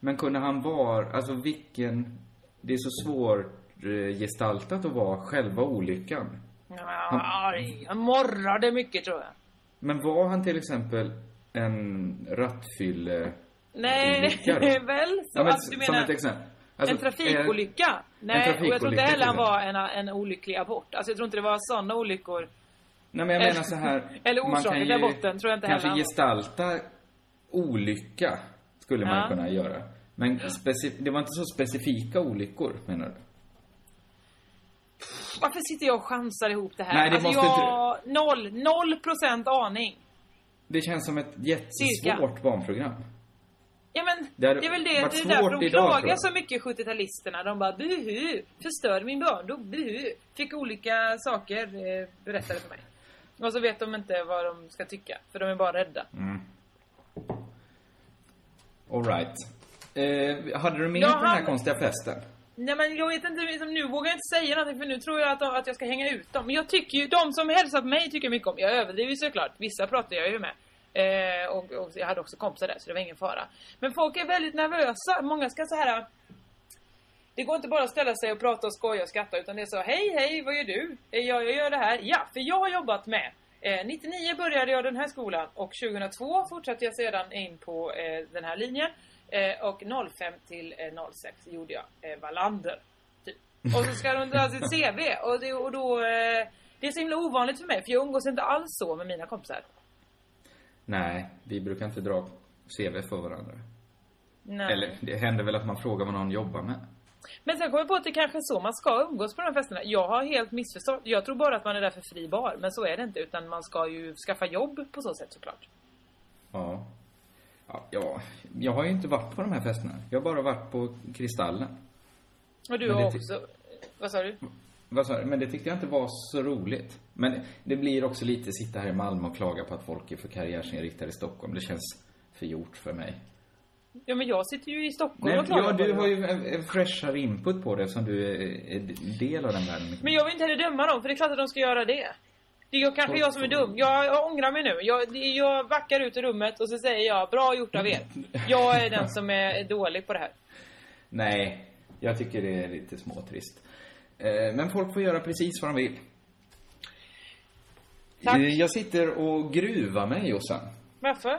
Men kunde han vara, alltså vilken, det är så svårt gestaltat att vara själva olyckan. Ja, han morrade mycket tror jag. Men var han till exempel en rattfylle Nej, väl så Ja, men att du som menar... ett exempel. Alltså, en trafikolycka? eh, Nej, en och jag tror inte trafikolycka heller han var en, en olycklig abort. Alltså jag tror inte det var sådana olyckor. Nej men jag menar så här. eller orsaken till aborten tror jag inte Kanske heller var. gestalta olycka skulle man Ja. kunna göra. Men det var inte så specifika olyckor menar du? Varför sitter jag och chansar ihop det här? Nej, det alltså måste jag... Noll, noll procent aning. Det känns som ett Cirka. jättesvårt barnprogram. Ja men, Det det, är väl det, det är därför de klagar jag. så mycket 70-talisterna. De bara buhu, förstörde min barndom, buhu. Fick olika saker eh, berättade för mig. Och så vet de inte vad de ska tycka, för de är bara rädda. Mm. Alright. Eh, hade du med Ja, på den här han- konstiga festen? Nej men jag vet inte, liksom, nu vågar jag inte säga någonting för nu tror jag att, att jag ska hänga ut dem. Men jag tycker ju, de som hälsar på mig tycker jag mycket om. Jag överdriver såklart, vissa pratar jag ju med. Eh, och, och jag hade också kompisar där så det var ingen fara. Men folk är väldigt nervösa, många ska så här. Det går inte bara att ställa sig och prata och skoja och skratta utan det är så Hej hej, vad gör du? Eh, ja, jag gör det här. Ja, för jag har jobbat med eh, 99 började jag den här skolan och 2002 fortsatte jag sedan in på eh, den här linjen. Eh, och 05 till eh, 06 gjorde jag eh, Wallander. Typ. Och så ska de dra sitt CV och, det, och då eh, Det är så himla ovanligt för mig för jag umgås inte alls så med mina kompisar. Nej, vi brukar inte dra CV för varandra. Nej. Eller det händer väl att man frågar vad någon jobbar med. Men sen kom jag på att det kanske är så man ska umgås på de här festerna. Jag har helt missförstått. Jag tror bara att man är där för fri bar. Men så är det inte. Utan man ska ju skaffa jobb på så sätt såklart. Ja. Ja, ja. Jag har ju inte varit på de här festerna. Jag har bara varit på Kristallen. Och du har också... Vad sa du? Vad sa du? Men det tyckte jag inte var så roligt. Men det blir också lite sitta här i Malmö och klaga på att folk är för karriärsinriktade i Stockholm. Det känns för gjort för mig. Ja men jag sitter ju i Stockholm Men, och klagar ja, på du det. har ju en, en input på det som du är, är del av den världen. Men jag vill inte heller döma dem, för det är klart att de ska göra det. Det är ju kanske jag som är dum. Jag, jag ångrar mig nu. Jag, det- jag backar ut ur rummet och så säger jag, bra gjort av er. Jag är den som är dålig på det här. Nej, jag tycker det är lite småtrist. Eh, Men folk får göra precis vad de vill. Tack. Eh, Jag sitter och gruvar mig, Jossan. Varför?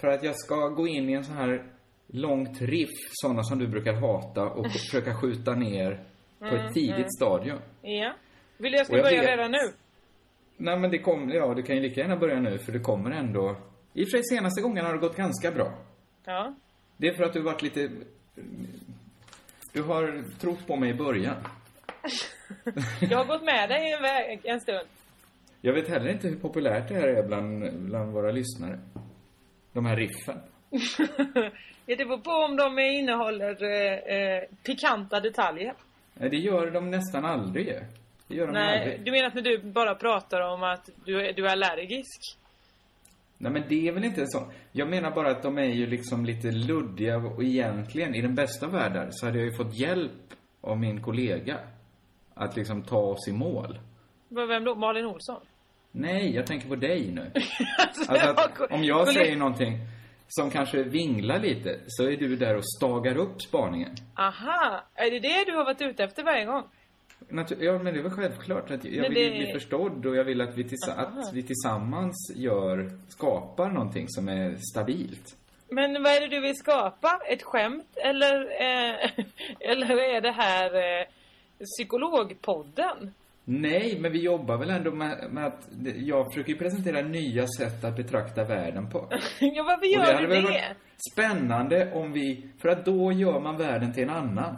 För att jag ska gå in i en sån här långt riff, såna som du brukar hata, och försöka skjuta ner på Mm, ett tidigt mm. stadium. Ja. Vill du jag ska jag börja vet- redan nu? Nej men det kommer, ja det kan ju lika gärna börja nu för det kommer ändå... I och för sig senaste gången har det gått ganska bra. Ja. Det är för att du har varit lite... Du har trott på mig i början. Jag har gått med dig en väg en stund. Jag vet heller inte hur populärt det här är bland, bland våra lyssnare. De här riffen. Det beror på om de innehåller eh, eh, pikanta detaljer. Nej, det gör de nästan aldrig. Det gör de Nej, aldrig. du menar att när du bara pratar om att du, du är allergisk? Nej men det är väl inte så. Jag menar bara att de är ju liksom lite luddiga och egentligen, i den bästa av världar, så hade jag ju fått hjälp av min kollega. Att liksom ta oss i mål. Vem då? Malin Olsson? Nej, jag tänker på dig nu. Alltså, Alltså om jag säger någonting som kanske vinglar lite, så är du där och stagar upp spaningen. Aha, är det det du har varit ute efter varje gång? Ja, men det är väl självklart att jag Men vill det- bli förstådd och jag vill att vi, tillsa- Aha. att vi tillsammans gör, skapar någonting som är stabilt. Men vad är det du vill skapa? Ett skämt? Eller, eh, eller är det här eh, psykologpodden? Nej, men vi jobbar väl ändå med, med att jag försöker ju presentera nya sätt att betrakta världen på. ja, varför gör hade du det? varit Spännande om vi, för att då gör man världen till en annan.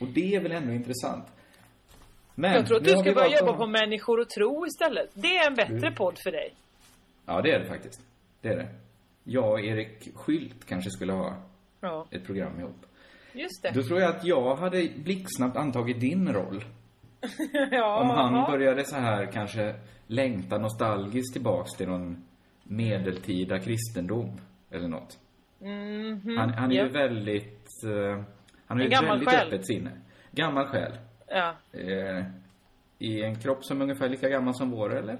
Och det är väl ändå intressant. Men, jag tror att du ska börja jobba på människor och tro istället. Det är en bättre Mm. podd för dig. Ja, det är det faktiskt. Det är det. Jag och Erik Skylt kanske skulle ha Ja, ett program ihop. just det. Då tror jag att jag hade blixtsnabbt antagit din roll. ja, Om han ja. började så här kanske längta nostalgiskt tillbaks till någon medeltida kristendom eller något. Mhm, Han, han är ja. ju väldigt... eh, han har ju ett väldigt själ. öppet sinne. Gammal själ. Ja, Eh, I en kropp som är ungefär lika gammal som vår, eller?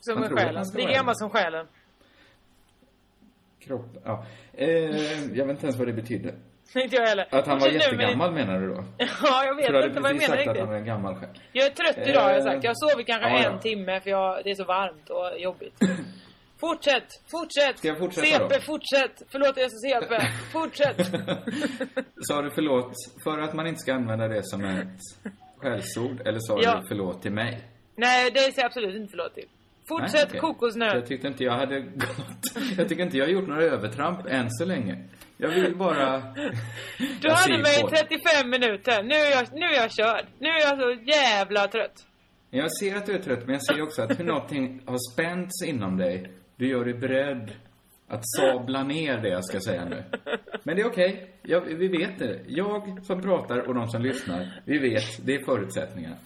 som Man är själen. Lika gammal som själen. Kropp, ja. Eh, jag vet inte ens vad det betyder. Inte jag heller. Att han var jättegammal menar du då? Ja, jag vet inte vad jag menar sagt att riktigt. han var en gammal själ. Jag är trött idag har jag Eh, sagt. Jag har sovit kanske ja, ja. en timme för jag, det är så varmt och jobbigt. Fortsätt, fortsätt! Ska jag fortsätta då? CP, fortsätt! Förlåt jag sa CP. Fortsätt! Sa du förlåt för att man inte ska använda det som ett skällsord? Eller sa Ja. du förlåt till mig? Nej, det säger jag absolut inte förlåt till. Fortsätt Nej, okej. kokosnöt. Jag tyckte inte jag hade gått... Jag tycker inte jag har gjort några övertramp än så länge. Jag vill bara... Du hade mig i på det. 35 minuter. Nu är, jag, nu är jag körd. Nu är jag så jävla trött. Jag ser att du är trött, men jag ser också att hur någonting har spänts inom dig. Du gör dig beredd att sabla ner det jag ska säga nu. Men det är okej. Jag, vi vet det. Jag som pratar och de som lyssnar, vi vet. Det är förutsättningar.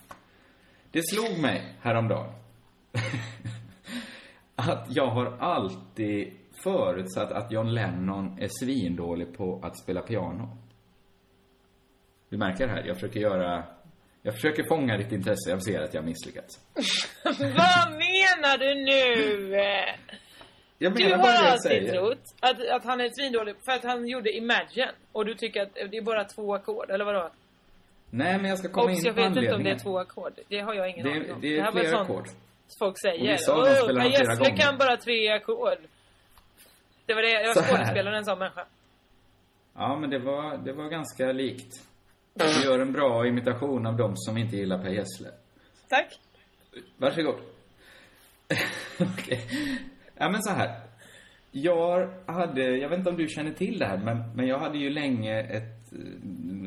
Det slog mig häromdagen att jag har alltid förutsatt att John Lennon är svindålig på att spela piano. Du märker det här, jag försöker göra... Jag försöker fånga ditt intresse, jag ser att jag har misslyckats. Vad menar du nu? Jag Du menar har bara det jag säger. trott att, att han är svindålig för att han gjorde Imagine. Och du tycker att det är bara två ackord, eller vadå? Nej, men jag ska komma Obs, in jag på vet inte om det är anledningen. två ackord. Det har jag ingen Det, aning om. det är här var flera ackord. folk säger. Och dem Åh, spelar han Per flera gånger. kan bara tre ackord. Det var det, jag var här. skådespelare en sån människa. Ja, men det var, det var ganska likt. Du gör en bra imitation av dem som inte gillar Per Gessle. Tack. Varsågod. Okej. Ja, men så här. Jag hade, jag vet inte om du känner till det här, men, men jag hade ju länge ett,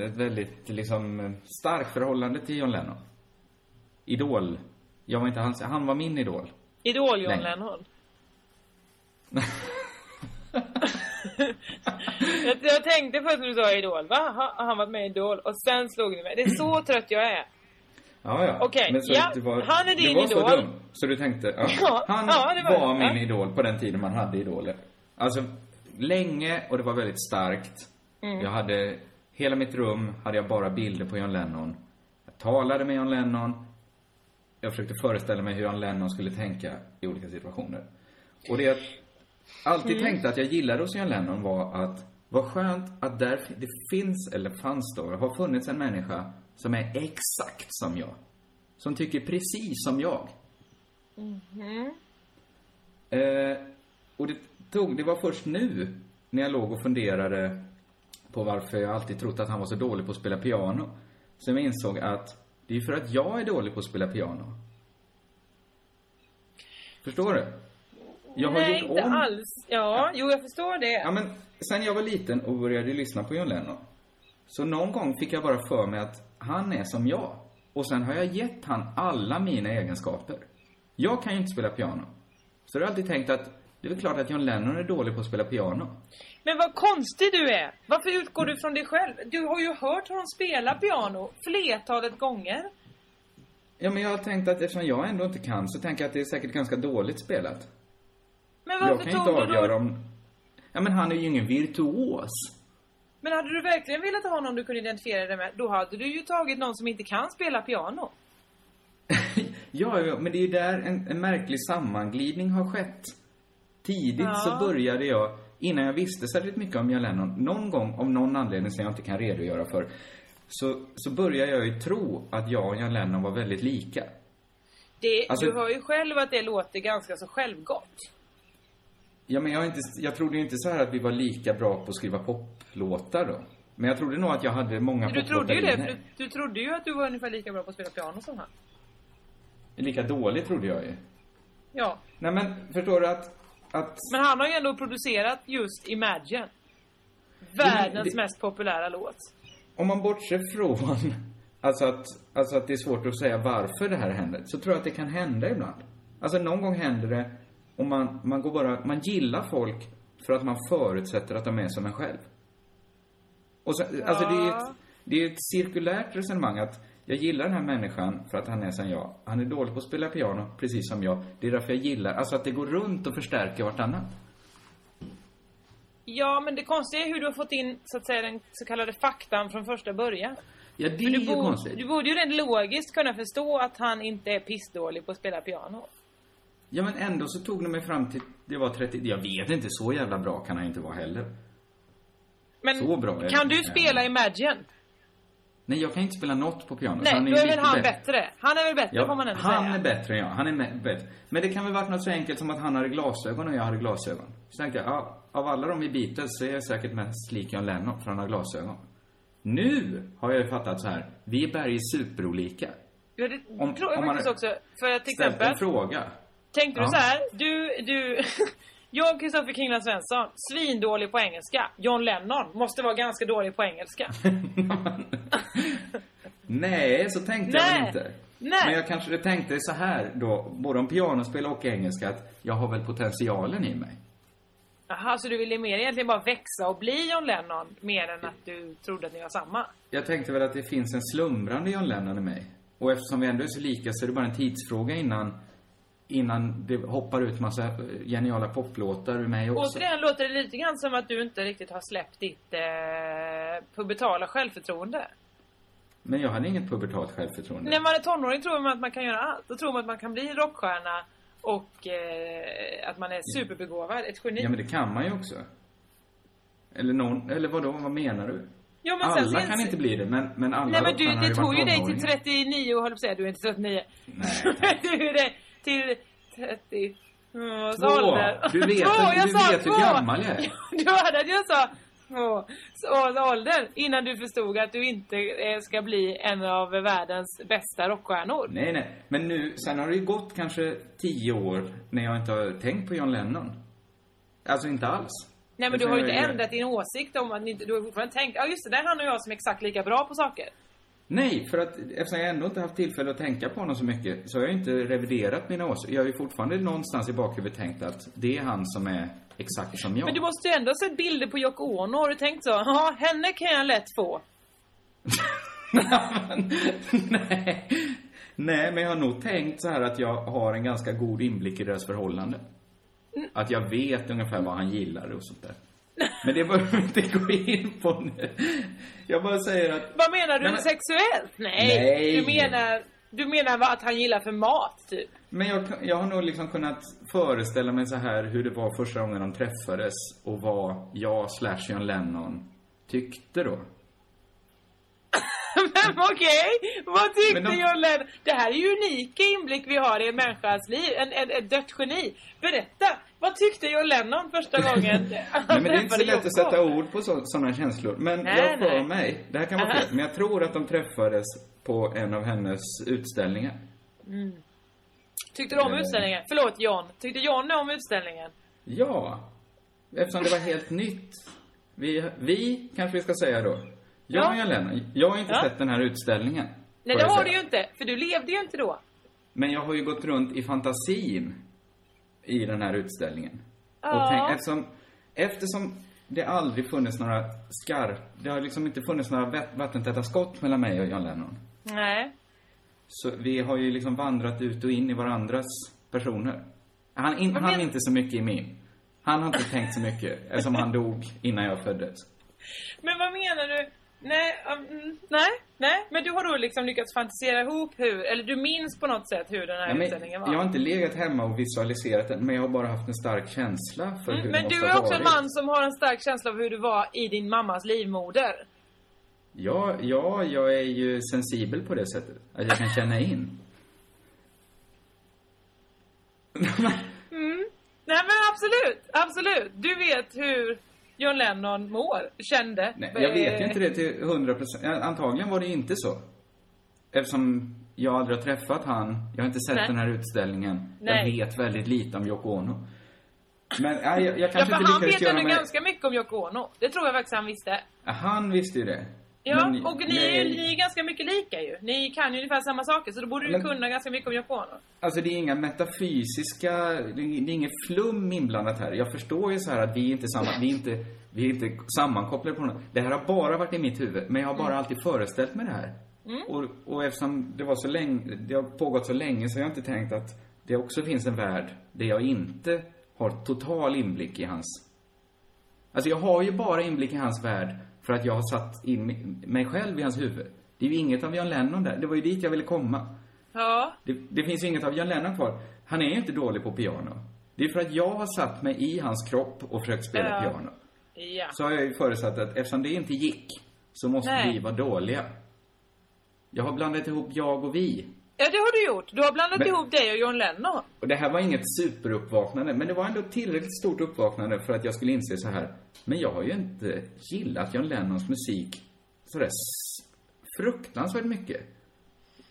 ett väldigt liksom starkt förhållande till John Lennon. Idol. Jag var inte hans, han var min idol. Idol John Nej. Lennon. jag, jag tänkte först när du sa Idol, va? Har han varit med i Idol? Och sen slog det mig. Det är så trött jag är. Ja, ja. Okej, så ja, var, han är din det var så idol. dum, så du tänkte, ja. Ja, Han ja, var var, min idol på den tiden man hade idoler. Alltså, länge och det var väldigt starkt. Mm. Jag hade, hela mitt rum hade jag bara bilder på John Lennon. Jag talade med John Lennon. Jag försökte föreställa mig hur John Lennon skulle tänka i olika situationer. Och det jag alltid Mm. tänkte att jag gillade hos John Lennon var att vad skönt att där det finns, eller fanns då, har funnits en människa som är exakt som jag. Som tycker precis som jag. Mhm. Eh, och det tog, det var först nu, när jag låg och funderade på varför jag alltid trott att han var så dålig på att spela piano, som jag insåg att det är för att jag är dålig på att spela piano. Förstår du? Jag har Nej, inte om... alls. Ja, jo jag förstår det. Ja, men sen jag var liten och började lyssna på John Lennon, så någon gång fick jag bara för mig att han är som jag. Och sen har jag gett han alla mina egenskaper. Jag kan ju inte spela piano. Så jag har alltid tänkt att det är väl klart att John Lennon är dålig på att spela piano. Men vad konstig du är! Varför utgår du från dig själv? Du har ju hört honom spela piano flertalet gånger. Ja, men jag har tänkt att eftersom jag ändå inte kan så tänker jag att det är säkert ganska dåligt spelat. Men Jag varför kan ju tog inte du avgöra då... om... Ja, men han är ju ingen virtuos. Men hade du verkligen velat ha någon du kunde identifiera dig med, då hade du ju tagit någon som inte kan spela piano. Ja, ja, men det är ju där en, en märklig sammanglidning har skett. Tidigt Ja. så började jag, innan jag visste särskilt mycket om John Lennon, någon gång, av någon anledning som jag inte kan redogöra för, så, så började jag ju tro att jag och John Lennon var väldigt lika. Det, Alltså- Du hör ju själv att det låter ganska så självgott. Ja, men jag, inte, jag trodde ju inte så här att vi var lika bra på att skriva poplåtar då. Men jag trodde nog att jag hade många Du trodde ju det, för du, du trodde ju att du var ungefär lika bra på att spela piano som han. Lika dåligt trodde jag ju. Ja. Nej, men förstår du att, att Men han har ju ändå producerat just Imagine. Världens det- mest populära låt. om man bortser från alltså att, alltså att det är svårt att säga varför det här händer, så tror jag att det kan hända ibland. Alltså någon gång händer det och man, man går bara, man gillar folk för att man förutsätter att de är som en själv. Och så, alltså det är ju ett, det är ett cirkulärt resonemang att jag gillar den här människan för att han är som jag. Han är dålig på att spela piano, precis som jag. Det är därför jag gillar, alltså att det går runt och förstärker vartannat. Ja, men det konstiga är hur du har fått in, så att säga, den så kallade faktan från första början. Ja, det är du, ju borde- konstigt. du borde ju rent logiskt kunna förstå att han inte är pissdålig på att spela piano. Ja, men ändå så tog det mig fram till, det var 30, jag vet inte, så jävla bra kan han inte vara heller. Men Så bra är kan du spela Imagine? Nej, jag kan inte spela något på piano. Nej, han då är väl han bättre. Han är väl bättre Ja, får man ändå han säga. är bättre jag. Han är bättre. Men det kan väl varit något så enkelt som att han hade glasögon och jag hade glasögon. Så tänkte jag, ja, av alla de i Beatles så är jag säkert mest lik John Lennon för han har glasögon. Nu har jag ju fattat så här, vi är berg superolika. Ja, det Om- tror jag om man faktiskt också. För att till exempel, en fråga. Tänkte Ja. du så här, du, du, jag Kristoffer Kringland Svensson, svindålig på engelska. John Lennon måste vara ganska dålig på engelska. Nej, så tänkte jag Nej. väl inte. Nej. Men jag kanske tänkte så här då, både om pianospel och engelska, att jag har väl potentialen i mig. Jaha, så du ville mer egentligen bara växa och bli John Lennon mer än att du trodde att ni var samma? Jag tänkte väl att det finns en slumrande John Lennon i mig. Och eftersom vi ändå är så lika så är det bara en tidsfråga innan, innan det hoppar ut massa eh, geniala poplåtar ur mig också. Återigen låter det lite grann som att du inte riktigt har släppt ditt eh, pubertala självförtroende. Men jag hade inget pubertalt självförtroende. När man är tonåring tror man att man kan göra allt. Då tror man att man kan bli rockstjärna och eh, att man är superbegåvad, ett geni. Ja, men det kan man ju också. Eller någon, eller vadå, vad menar du? Jo, men alla sen- kan inte bli det, men, men alla Nej men du, det tog ju dig till tonåringar. 39 och höll på att säga, du är inte 39. Nej. du är det till 30 års Två. ålder. Du vet- två, jag du sa vet hur gammal jag är. Du hörde att jag sa två års ålder innan du förstod att du inte eh, ska bli en av världens bästa rockstjärnor. Nej, nej. Men nu, sen har det ju gått kanske tio år när jag inte har tänkt på John Lennon. Alltså inte alls. Nej men du har ju inte ändrat din åsikt om att ni inte, du har fortfarande tänkt, ja just det, där är han och jag som är exakt lika bra på saker. Nej, för att eftersom jag ändå inte haft tillfälle att tänka på honom så mycket så har jag inte reviderat mina åsikter. Jag har ju fortfarande någonstans i bakhuvudet tänkt att det är han som är exakt som jag. Men du måste ju ändå ha sett bilder på Yoko Ono. Har du tänkt så? Ja, henne kan jag lätt få. Nej. Nej, men jag har nog tänkt så här att jag har en ganska god inblick i deras förhållande. Mm. Att jag vet ungefär vad han gillar och sånt där. Men det behöver vi inte gå in på nu. Jag bara säger att... Vad menar du? Men- Sexuellt? Nej. Nej. Du menar, du menar vad, att han gillar för mat, typ? Men jag, jag har nog liksom kunnat föreställa mig så här hur det var första gången de träffades och vad jag slash John Lennon tyckte då. Men okej, vad tyckte de- John Lennon? Det här är ju unika inblick vi har i en människas liv. En, en, ett dött geni. Berätta, vad tyckte John Lennon första gången Nej, men det är inte så lätt att sätta ord på sådana känslor. Men Nej, jag för nej. mig, det här kan vara fel, men jag tror att de träffades på en av hennes utställningar. Mm. Tyckte du om utställningen? Förlåt John. Tyckte John om utställningen? Ja, eftersom det var helt nytt. Vi, vi kanske vi ska säga då. Jag Ja. och Lennon, jag har inte Ja. sett den här utställningen. Nej, det har säga. du ju inte. För du levde ju inte då. Men jag har ju gått runt i fantasin i den här utställningen. Ja. Och tänk, eftersom, eftersom det aldrig funnits några skarp... Det har liksom inte funnits några vattentäta skott mellan mig och John Lennon. Nej. Så vi har ju liksom vandrat ut och in i varandras personer. Han, in, han men- inte så mycket i min. Han har inte tänkt så mycket eftersom han dog innan jag föddes. Men vad menar du? Nej, um, nej, nej. Men du har då liksom lyckats fantisera ihop hur, eller du minns på något sätt hur den här men, utställningen var? jag har inte legat hemma och visualiserat den, men jag har bara haft en stark känsla för Mm, hur men det du måste är ha också en varit. man som har en stark känsla av hur du var i din mammas livmoder. Ja, ja, jag är ju sensibel på det sättet. Att jag kan känna in. Mm. Nej men absolut, absolut. Du vet hur John Lennon mår, kände. Nej, jag vet ju Eh, inte det till hundra procent. Antagligen var det inte så. Eftersom jag aldrig har träffat han, jag har inte sett Nej. den här utställningen. Nej. Jag vet väldigt lite om Yoko Ono. Men nej, jag, jag Ja, kanske för inte han lyckades vet göra ändå mig... ganska mycket om Yoko Ono. Det tror jag faktiskt han visste. Han visste ju det. Ja, Men och ni är, ju, ni är ganska mycket lika ju. Ni kan ju ungefär samma saker, så då borde du Men- kunna ganska mycket om Ono. Alltså det är inga metafysiska, det är, det är inget flum inblandat här. Jag förstår ju så här att vi är inte samma, vi är inte, vi är inte sammankopplade på något. Det här har bara varit i mitt huvud, men jag har bara alltid föreställt mig det här. Mm. Och, och eftersom det var så länge, det har pågått så länge så har jag inte tänkt att det också finns en värld där jag inte har total inblick i hans... Alltså jag har ju bara inblick i hans värld för att jag har satt in mi- mig själv i hans huvud. Det är ju inget av John Lennon där. Det var ju dit jag ville komma. Ja. Det, det finns ju inget av John Lennon kvar. Han är ju inte dålig på piano. Det är för att jag har satt mig i hans kropp och försökt spela Ja. piano. Ja. Så har jag ju förutsatt att eftersom det inte gick så måste Nej. vi vara dåliga. Jag har blandat ihop jag och vi. Ja, det har du gjort. Du har blandat Men- ihop dig och John Lennon. Och det här var inget superuppvaknande, men det var ändå tillräckligt stort uppvaknande för att jag skulle inse så här. Men jag har ju inte gillat John Lennons musik sådär fruktansvärt mycket.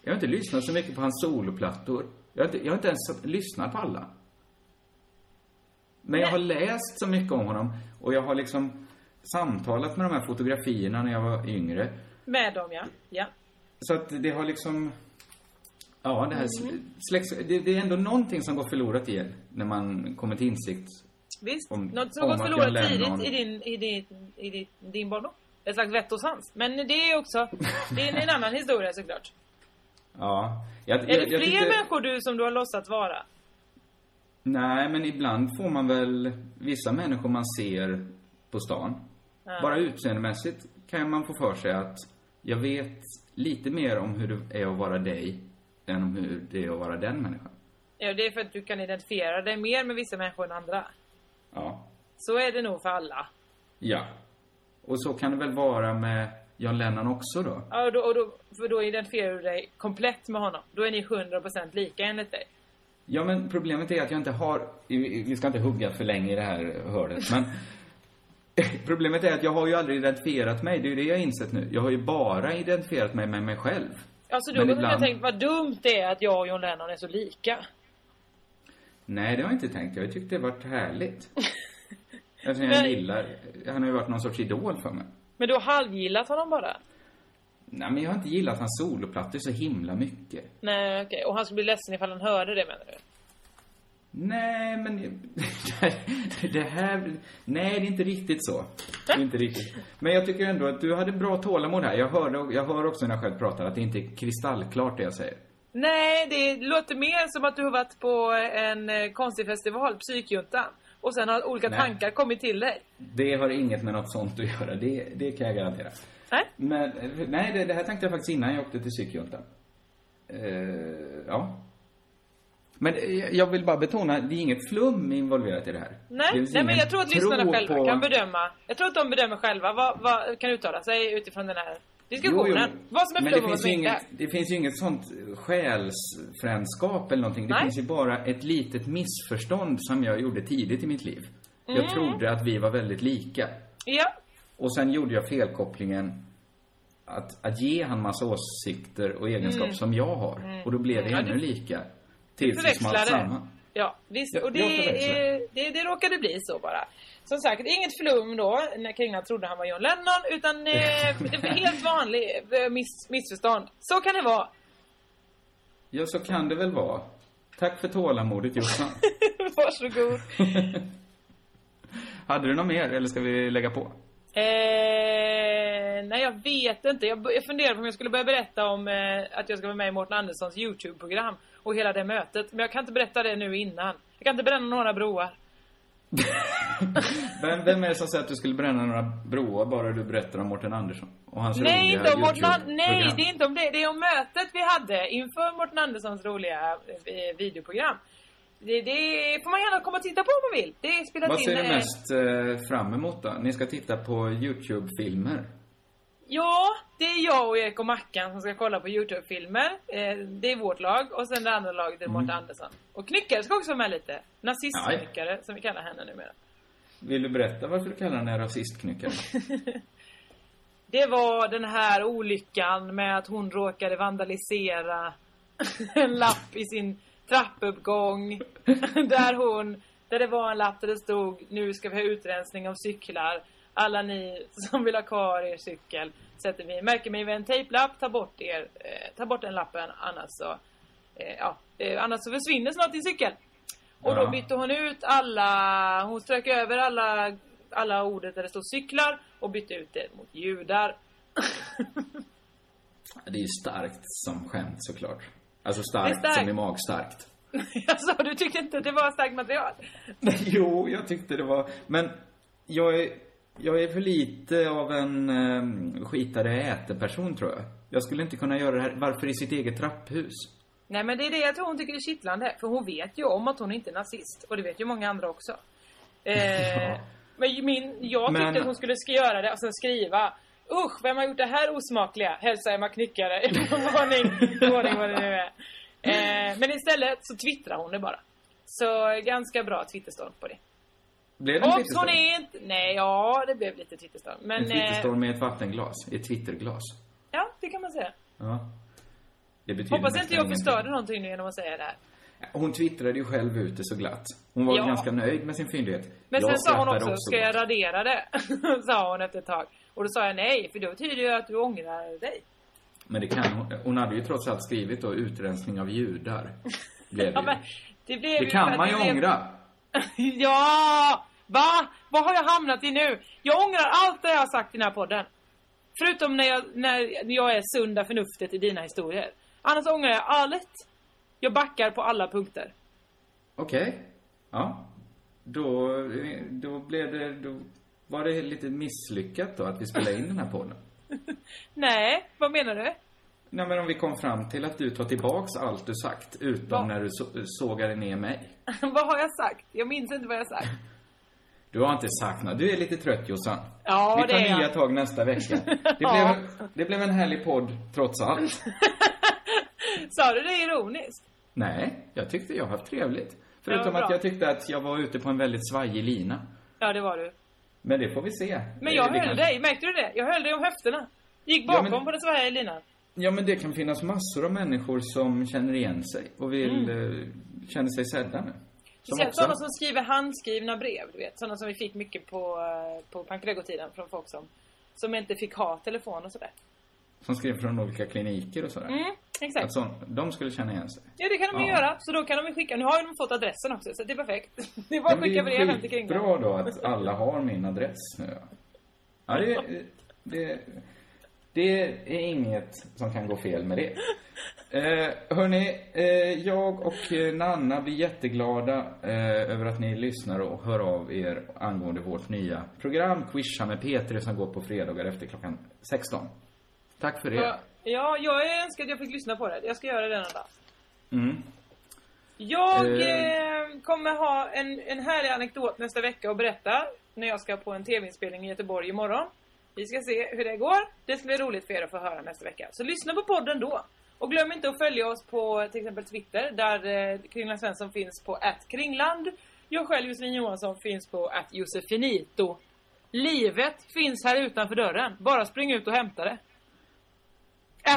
Jag har inte lyssnat så mycket på hans soloplattor. Jag har inte, jag har inte ens lyssnat på alla. Men jag har läst så mycket om honom och jag har liksom samtalat med de här fotografierna när jag var yngre. Med dem, ja. Ja. Så att det har liksom... Ja, det här Mm. släcks... Det, det är ändå någonting som går förlorat i en när man kommer till insikt. Visst. Om- Något som om gått förlorat tidigt Lennon- i din, i din, i din, din barndom. Ett slags vett och sans. Men det är också, det är en annan historia såklart. Ja. Jag, Är jag, det fler tyckte- människor du som du har låtsats vara? Nej, men ibland får man väl vissa människor man ser på stan. Ja. Bara utseendemässigt kan man få för sig att jag vet lite mer om hur det är att vara dig än om hur det är att vara den människan. Ja, det är för att du kan identifiera dig mer med vissa människor än andra. Ja. Så är det nog för alla. Ja. Och så kan det väl vara med John Lennon också då? Ja, och då, och då, för då identifierar du dig komplett med honom. Då är ni 100% lika enligt dig. Ja, men problemet är att jag inte har... Vi vi ska inte hugga för länge i det här hörnet, men... Problemet är att jag har ju aldrig identifierat mig. Det är ju det jag har insett nu. Jag har ju bara identifierat mig med mig själv. Alltså du Men har ibland- tänkt vad dumt det är att jag och John Lennon är så lika. Nej, det har jag inte tänkt. Jag har ju tyckt det varit härligt. Eftersom jag Men- gillar... Han har ju varit någon sorts idol för mig. Men du har halvgillat honom bara? Nej, men jag har inte gillat hans soloplattor så himla mycket. Nej, okej. Och han skulle bli ledsen ifall han hörde det menar du? Nej, men... Det här... Nej, det är inte riktigt så. Inte riktigt. Men jag tycker ändå att du hade bra tålamod här. Jag hör, jag hör också när jag själv pratar att det inte är kristallklart det jag säger. Nej, det låter mer som att du har varit på en eh, konstig festival, Psykjuntan. Och sen har olika Nej. tankar kommit till dig. Det har inget med något sånt att göra. Det, det kan jag garantera. Nej? Men, nej, det, det här tänkte jag faktiskt innan jag åkte till psykjuntan. Eh, ja. Men eh, jag vill bara betona, det är inget flum involverat i det här. Nej, Det nej men jag tror att lyssnarna själva på- kan bedöma. Jag tror att de bedömer själva vad, vad kan uttala sig utifrån den här diskussionen. Vad som är flum det och vad finns, som inte är. inget, det finns ju inget sånt själsfrändskap eller någonting. Det Nej. finns ju bara ett litet missförstånd som jag gjorde tidigt i mitt liv. Jag Mm. trodde att vi var väldigt lika. Ja, Och sen gjorde jag felkopplingen att, att ge han massa åsikter och egenskaper Mm. som jag har. Mm. Och då blev. Ja, ännu lika. Förväxlade. ja visst. Och det, det, det råkade bli så bara. Som sagt, inget flum då när Kringlan trodde han var John Lennon. Utan eh, det var helt vanlig eh, miss, missförstånd. Så kan det vara. Ja, så kan det väl vara. Tack för tålamodet Jossan. Varsågod. Hade du något mer eller ska vi lägga på? Eh, nej, jag vet inte. Jag, jag funderar på om jag skulle börja berätta om eh, att jag ska vara med i Mårten Anderssons YouTube-program och hela det mötet. Men jag kan inte berätta det nu innan. Jag kan inte bränna några broar. Vem, vem är det som säger att du skulle bränna några broar bara du berättar om Mårten Andersson? Och hans Nej, roliga inte An- Nej, det är inte om det. Det är om mötet vi hade inför Mårten Anderssons roliga eh, videoprogram. Det, det får man gärna komma och titta på om man vill. Det är spelat Vad in... ser du mest eh, fram emot då? Ni ska titta på YouTube-filmer. Ja, det är jag och Erik och Mackan som ska kolla på Youtube-filmer. Eh, det är vårt lag och sen det andra laget är Mm. Mårten Andersson. Och Knyckare ska också vara med lite. Nazistknyckare som vi kallar henne numera. Vill du berätta varför du kallar henne rasistknyckare? Det var den här olyckan med att hon råkade vandalisera en lapp i sin trappuppgång. där hon, där det var en lapp där det stod Nu ska vi ha utrensning av cyklar. Alla ni som vill ha kvar er cykel sätter vi märker mig med en tejplapp, ta bort er, eh, ta bort den lappen annars så, eh, ja, eh, annars så försvinner snart din cykel. Och då Ja. bytte hon ut alla, hon strök över alla, alla ordet där det stod cyklar och bytte ut det mot judar. Det är ju starkt som skämt såklart. Alltså starkt, starkt. som i magstarkt. Alltså, du tyckte inte det var starkt material? jo, jag tyckte det var... Men jag är, jag är för lite av en um, skitare äteperson tror jag. Jag skulle inte kunna göra det här. Varför i sitt eget trapphus? Nej men det är det jag tror hon tycker är kittlande. För hon vet ju om att hon inte är nazist. Och det vet ju många andra också. Eh, Men min, jag tyckte Men- att hon skulle ska göra det och sen skriva Usch, vem har gjort det här osmakliga? Hälsa Emma Knyckare. Varning, varning vad det nu är. Eh, men istället så twittrar hon det bara. Så ganska bra twitterstorm på det. Blev det en Obs, hon är inte... Nej, ja, det blev lite twitterstorm. Men... En eh, twitterstorm med ett vattenglas. Ett twitterglas. Ja, det kan man säga. Ja. Det betyder Hoppas inte jag förstörde någonting nu genom att säga det här. Hon twittrade ju själv ut det så glatt. Hon var Ja. ganska nöjd med sin fyndighet. Men Jag sen sa hon skrattade också, ska jag radera det? sa hon efter ett tag. Och då sa jag nej, för då betyder det att du ångrar dig. Men det kan hon. Hon hade ju trots allt skrivit då utrensning av judar. Blev det, Ja, ju. men det blev det ju- kan man ju blev- ångra. ja! Va? Vad har jag hamnat i nu? Jag ångrar allt det jag har sagt i den här podden. Förutom när jag, när jag är sunda förnuftet i dina historier. Annars ångrar jag allt. Jag backar på alla punkter. Okej. Ja. Då, då blev det, då var det lite misslyckat då att vi spelade in den här podden. Nej, vad menar du? Nej men om vi kom fram till att du tar tillbaks allt du sagt utom Va? när du så, sågade ner mig. vad har jag sagt? Jag minns inte vad jag sagt. Du har inte något. Du är lite trött Jossan. Ja, vi tar det är nya jag. tag nästa vecka. Det, Ja. blev, det blev en härlig podd trots allt. Sa du det ironiskt? Nej, jag tyckte jag har haft trevligt. Förutom att jag tyckte att jag var ute på en väldigt svajig lina. Ja, det var du. Men det får vi se. Men jag höll kanske- dig, märkte du det? Jag höll dig om höfterna. Gick Ja, bakom men- på den svajiga linan. Ja, men det kan finnas massor av människor som känner igen sig och vill, Mm. eh, känner sig sedda nu. Speciellt också- sådana som skriver handskrivna brev, du vet. Sådana som vi fick mycket på, eh, på Pankrego-tiden från folk som, som inte fick ha telefon och sådär. Som skrev från olika kliniker och sådär. Mm, exakt. Att sån, de skulle känna igen sig. Ja, det kan de ju Ja. göra. Så då kan de skicka. Nu har ju de fått adressen också, så det är perfekt. Det är bara att skicka brev hem till Kringlan. bra då att alla har min adress nu. Ja, det, det, det är inget som kan gå fel med det. Eh, hörni, eh, jag och eh, Nanna blir jätteglada eh, över att ni lyssnar och hör av er angående vårt nya program Quisha med Peter som går på fredagar efter klockan 16. Tack för det. Ja, Ja, jag önskar att jag fick lyssna på det. Jag ska göra det denna dag. Mm. Jag Eh. eh, kommer ha en, en härlig anekdot nästa vecka och berätta när jag ska på en tv-inspelning i Göteborg imorgon. Vi ska se hur det går. Det ska bli roligt för er att få höra nästa vecka. Så lyssna på podden då. Och glöm inte att följa oss på till exempel Twitter där eh, Kringland Svensson finns på @kringland. Jag själv Josefin Johansson finns på @josefinito. Livet finns här utanför dörren. Bara spring ut och hämta det.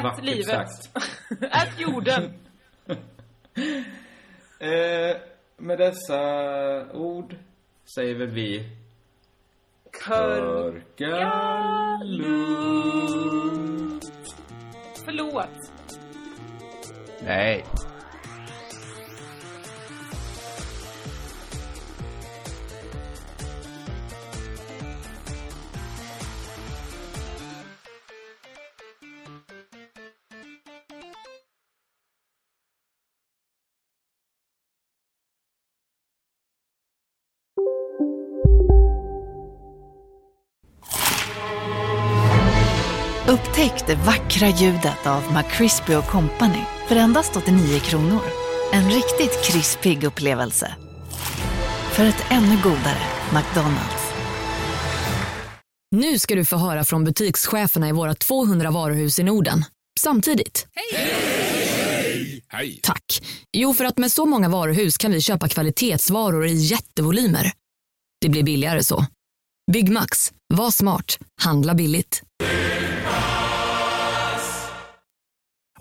Vackert livet. sagt. Ät jorden. Eh, med dessa ord säger väl vi Körka lugnt. Förlåt. Nej. Vackra ljudet av McCrispy Company för endast 89 kronor. En riktigt krispig upplevelse. För ett ännu godare McDonalds. Nu ska du få höra från butikscheferna i våra 200 varuhus i Norden. Samtidigt. Hej! Tack. Jo, för att med så många varuhus kan vi köpa kvalitetsvaror i jättevolymer. Det blir billigare så. Byggmax. Var smart. Handla billigt.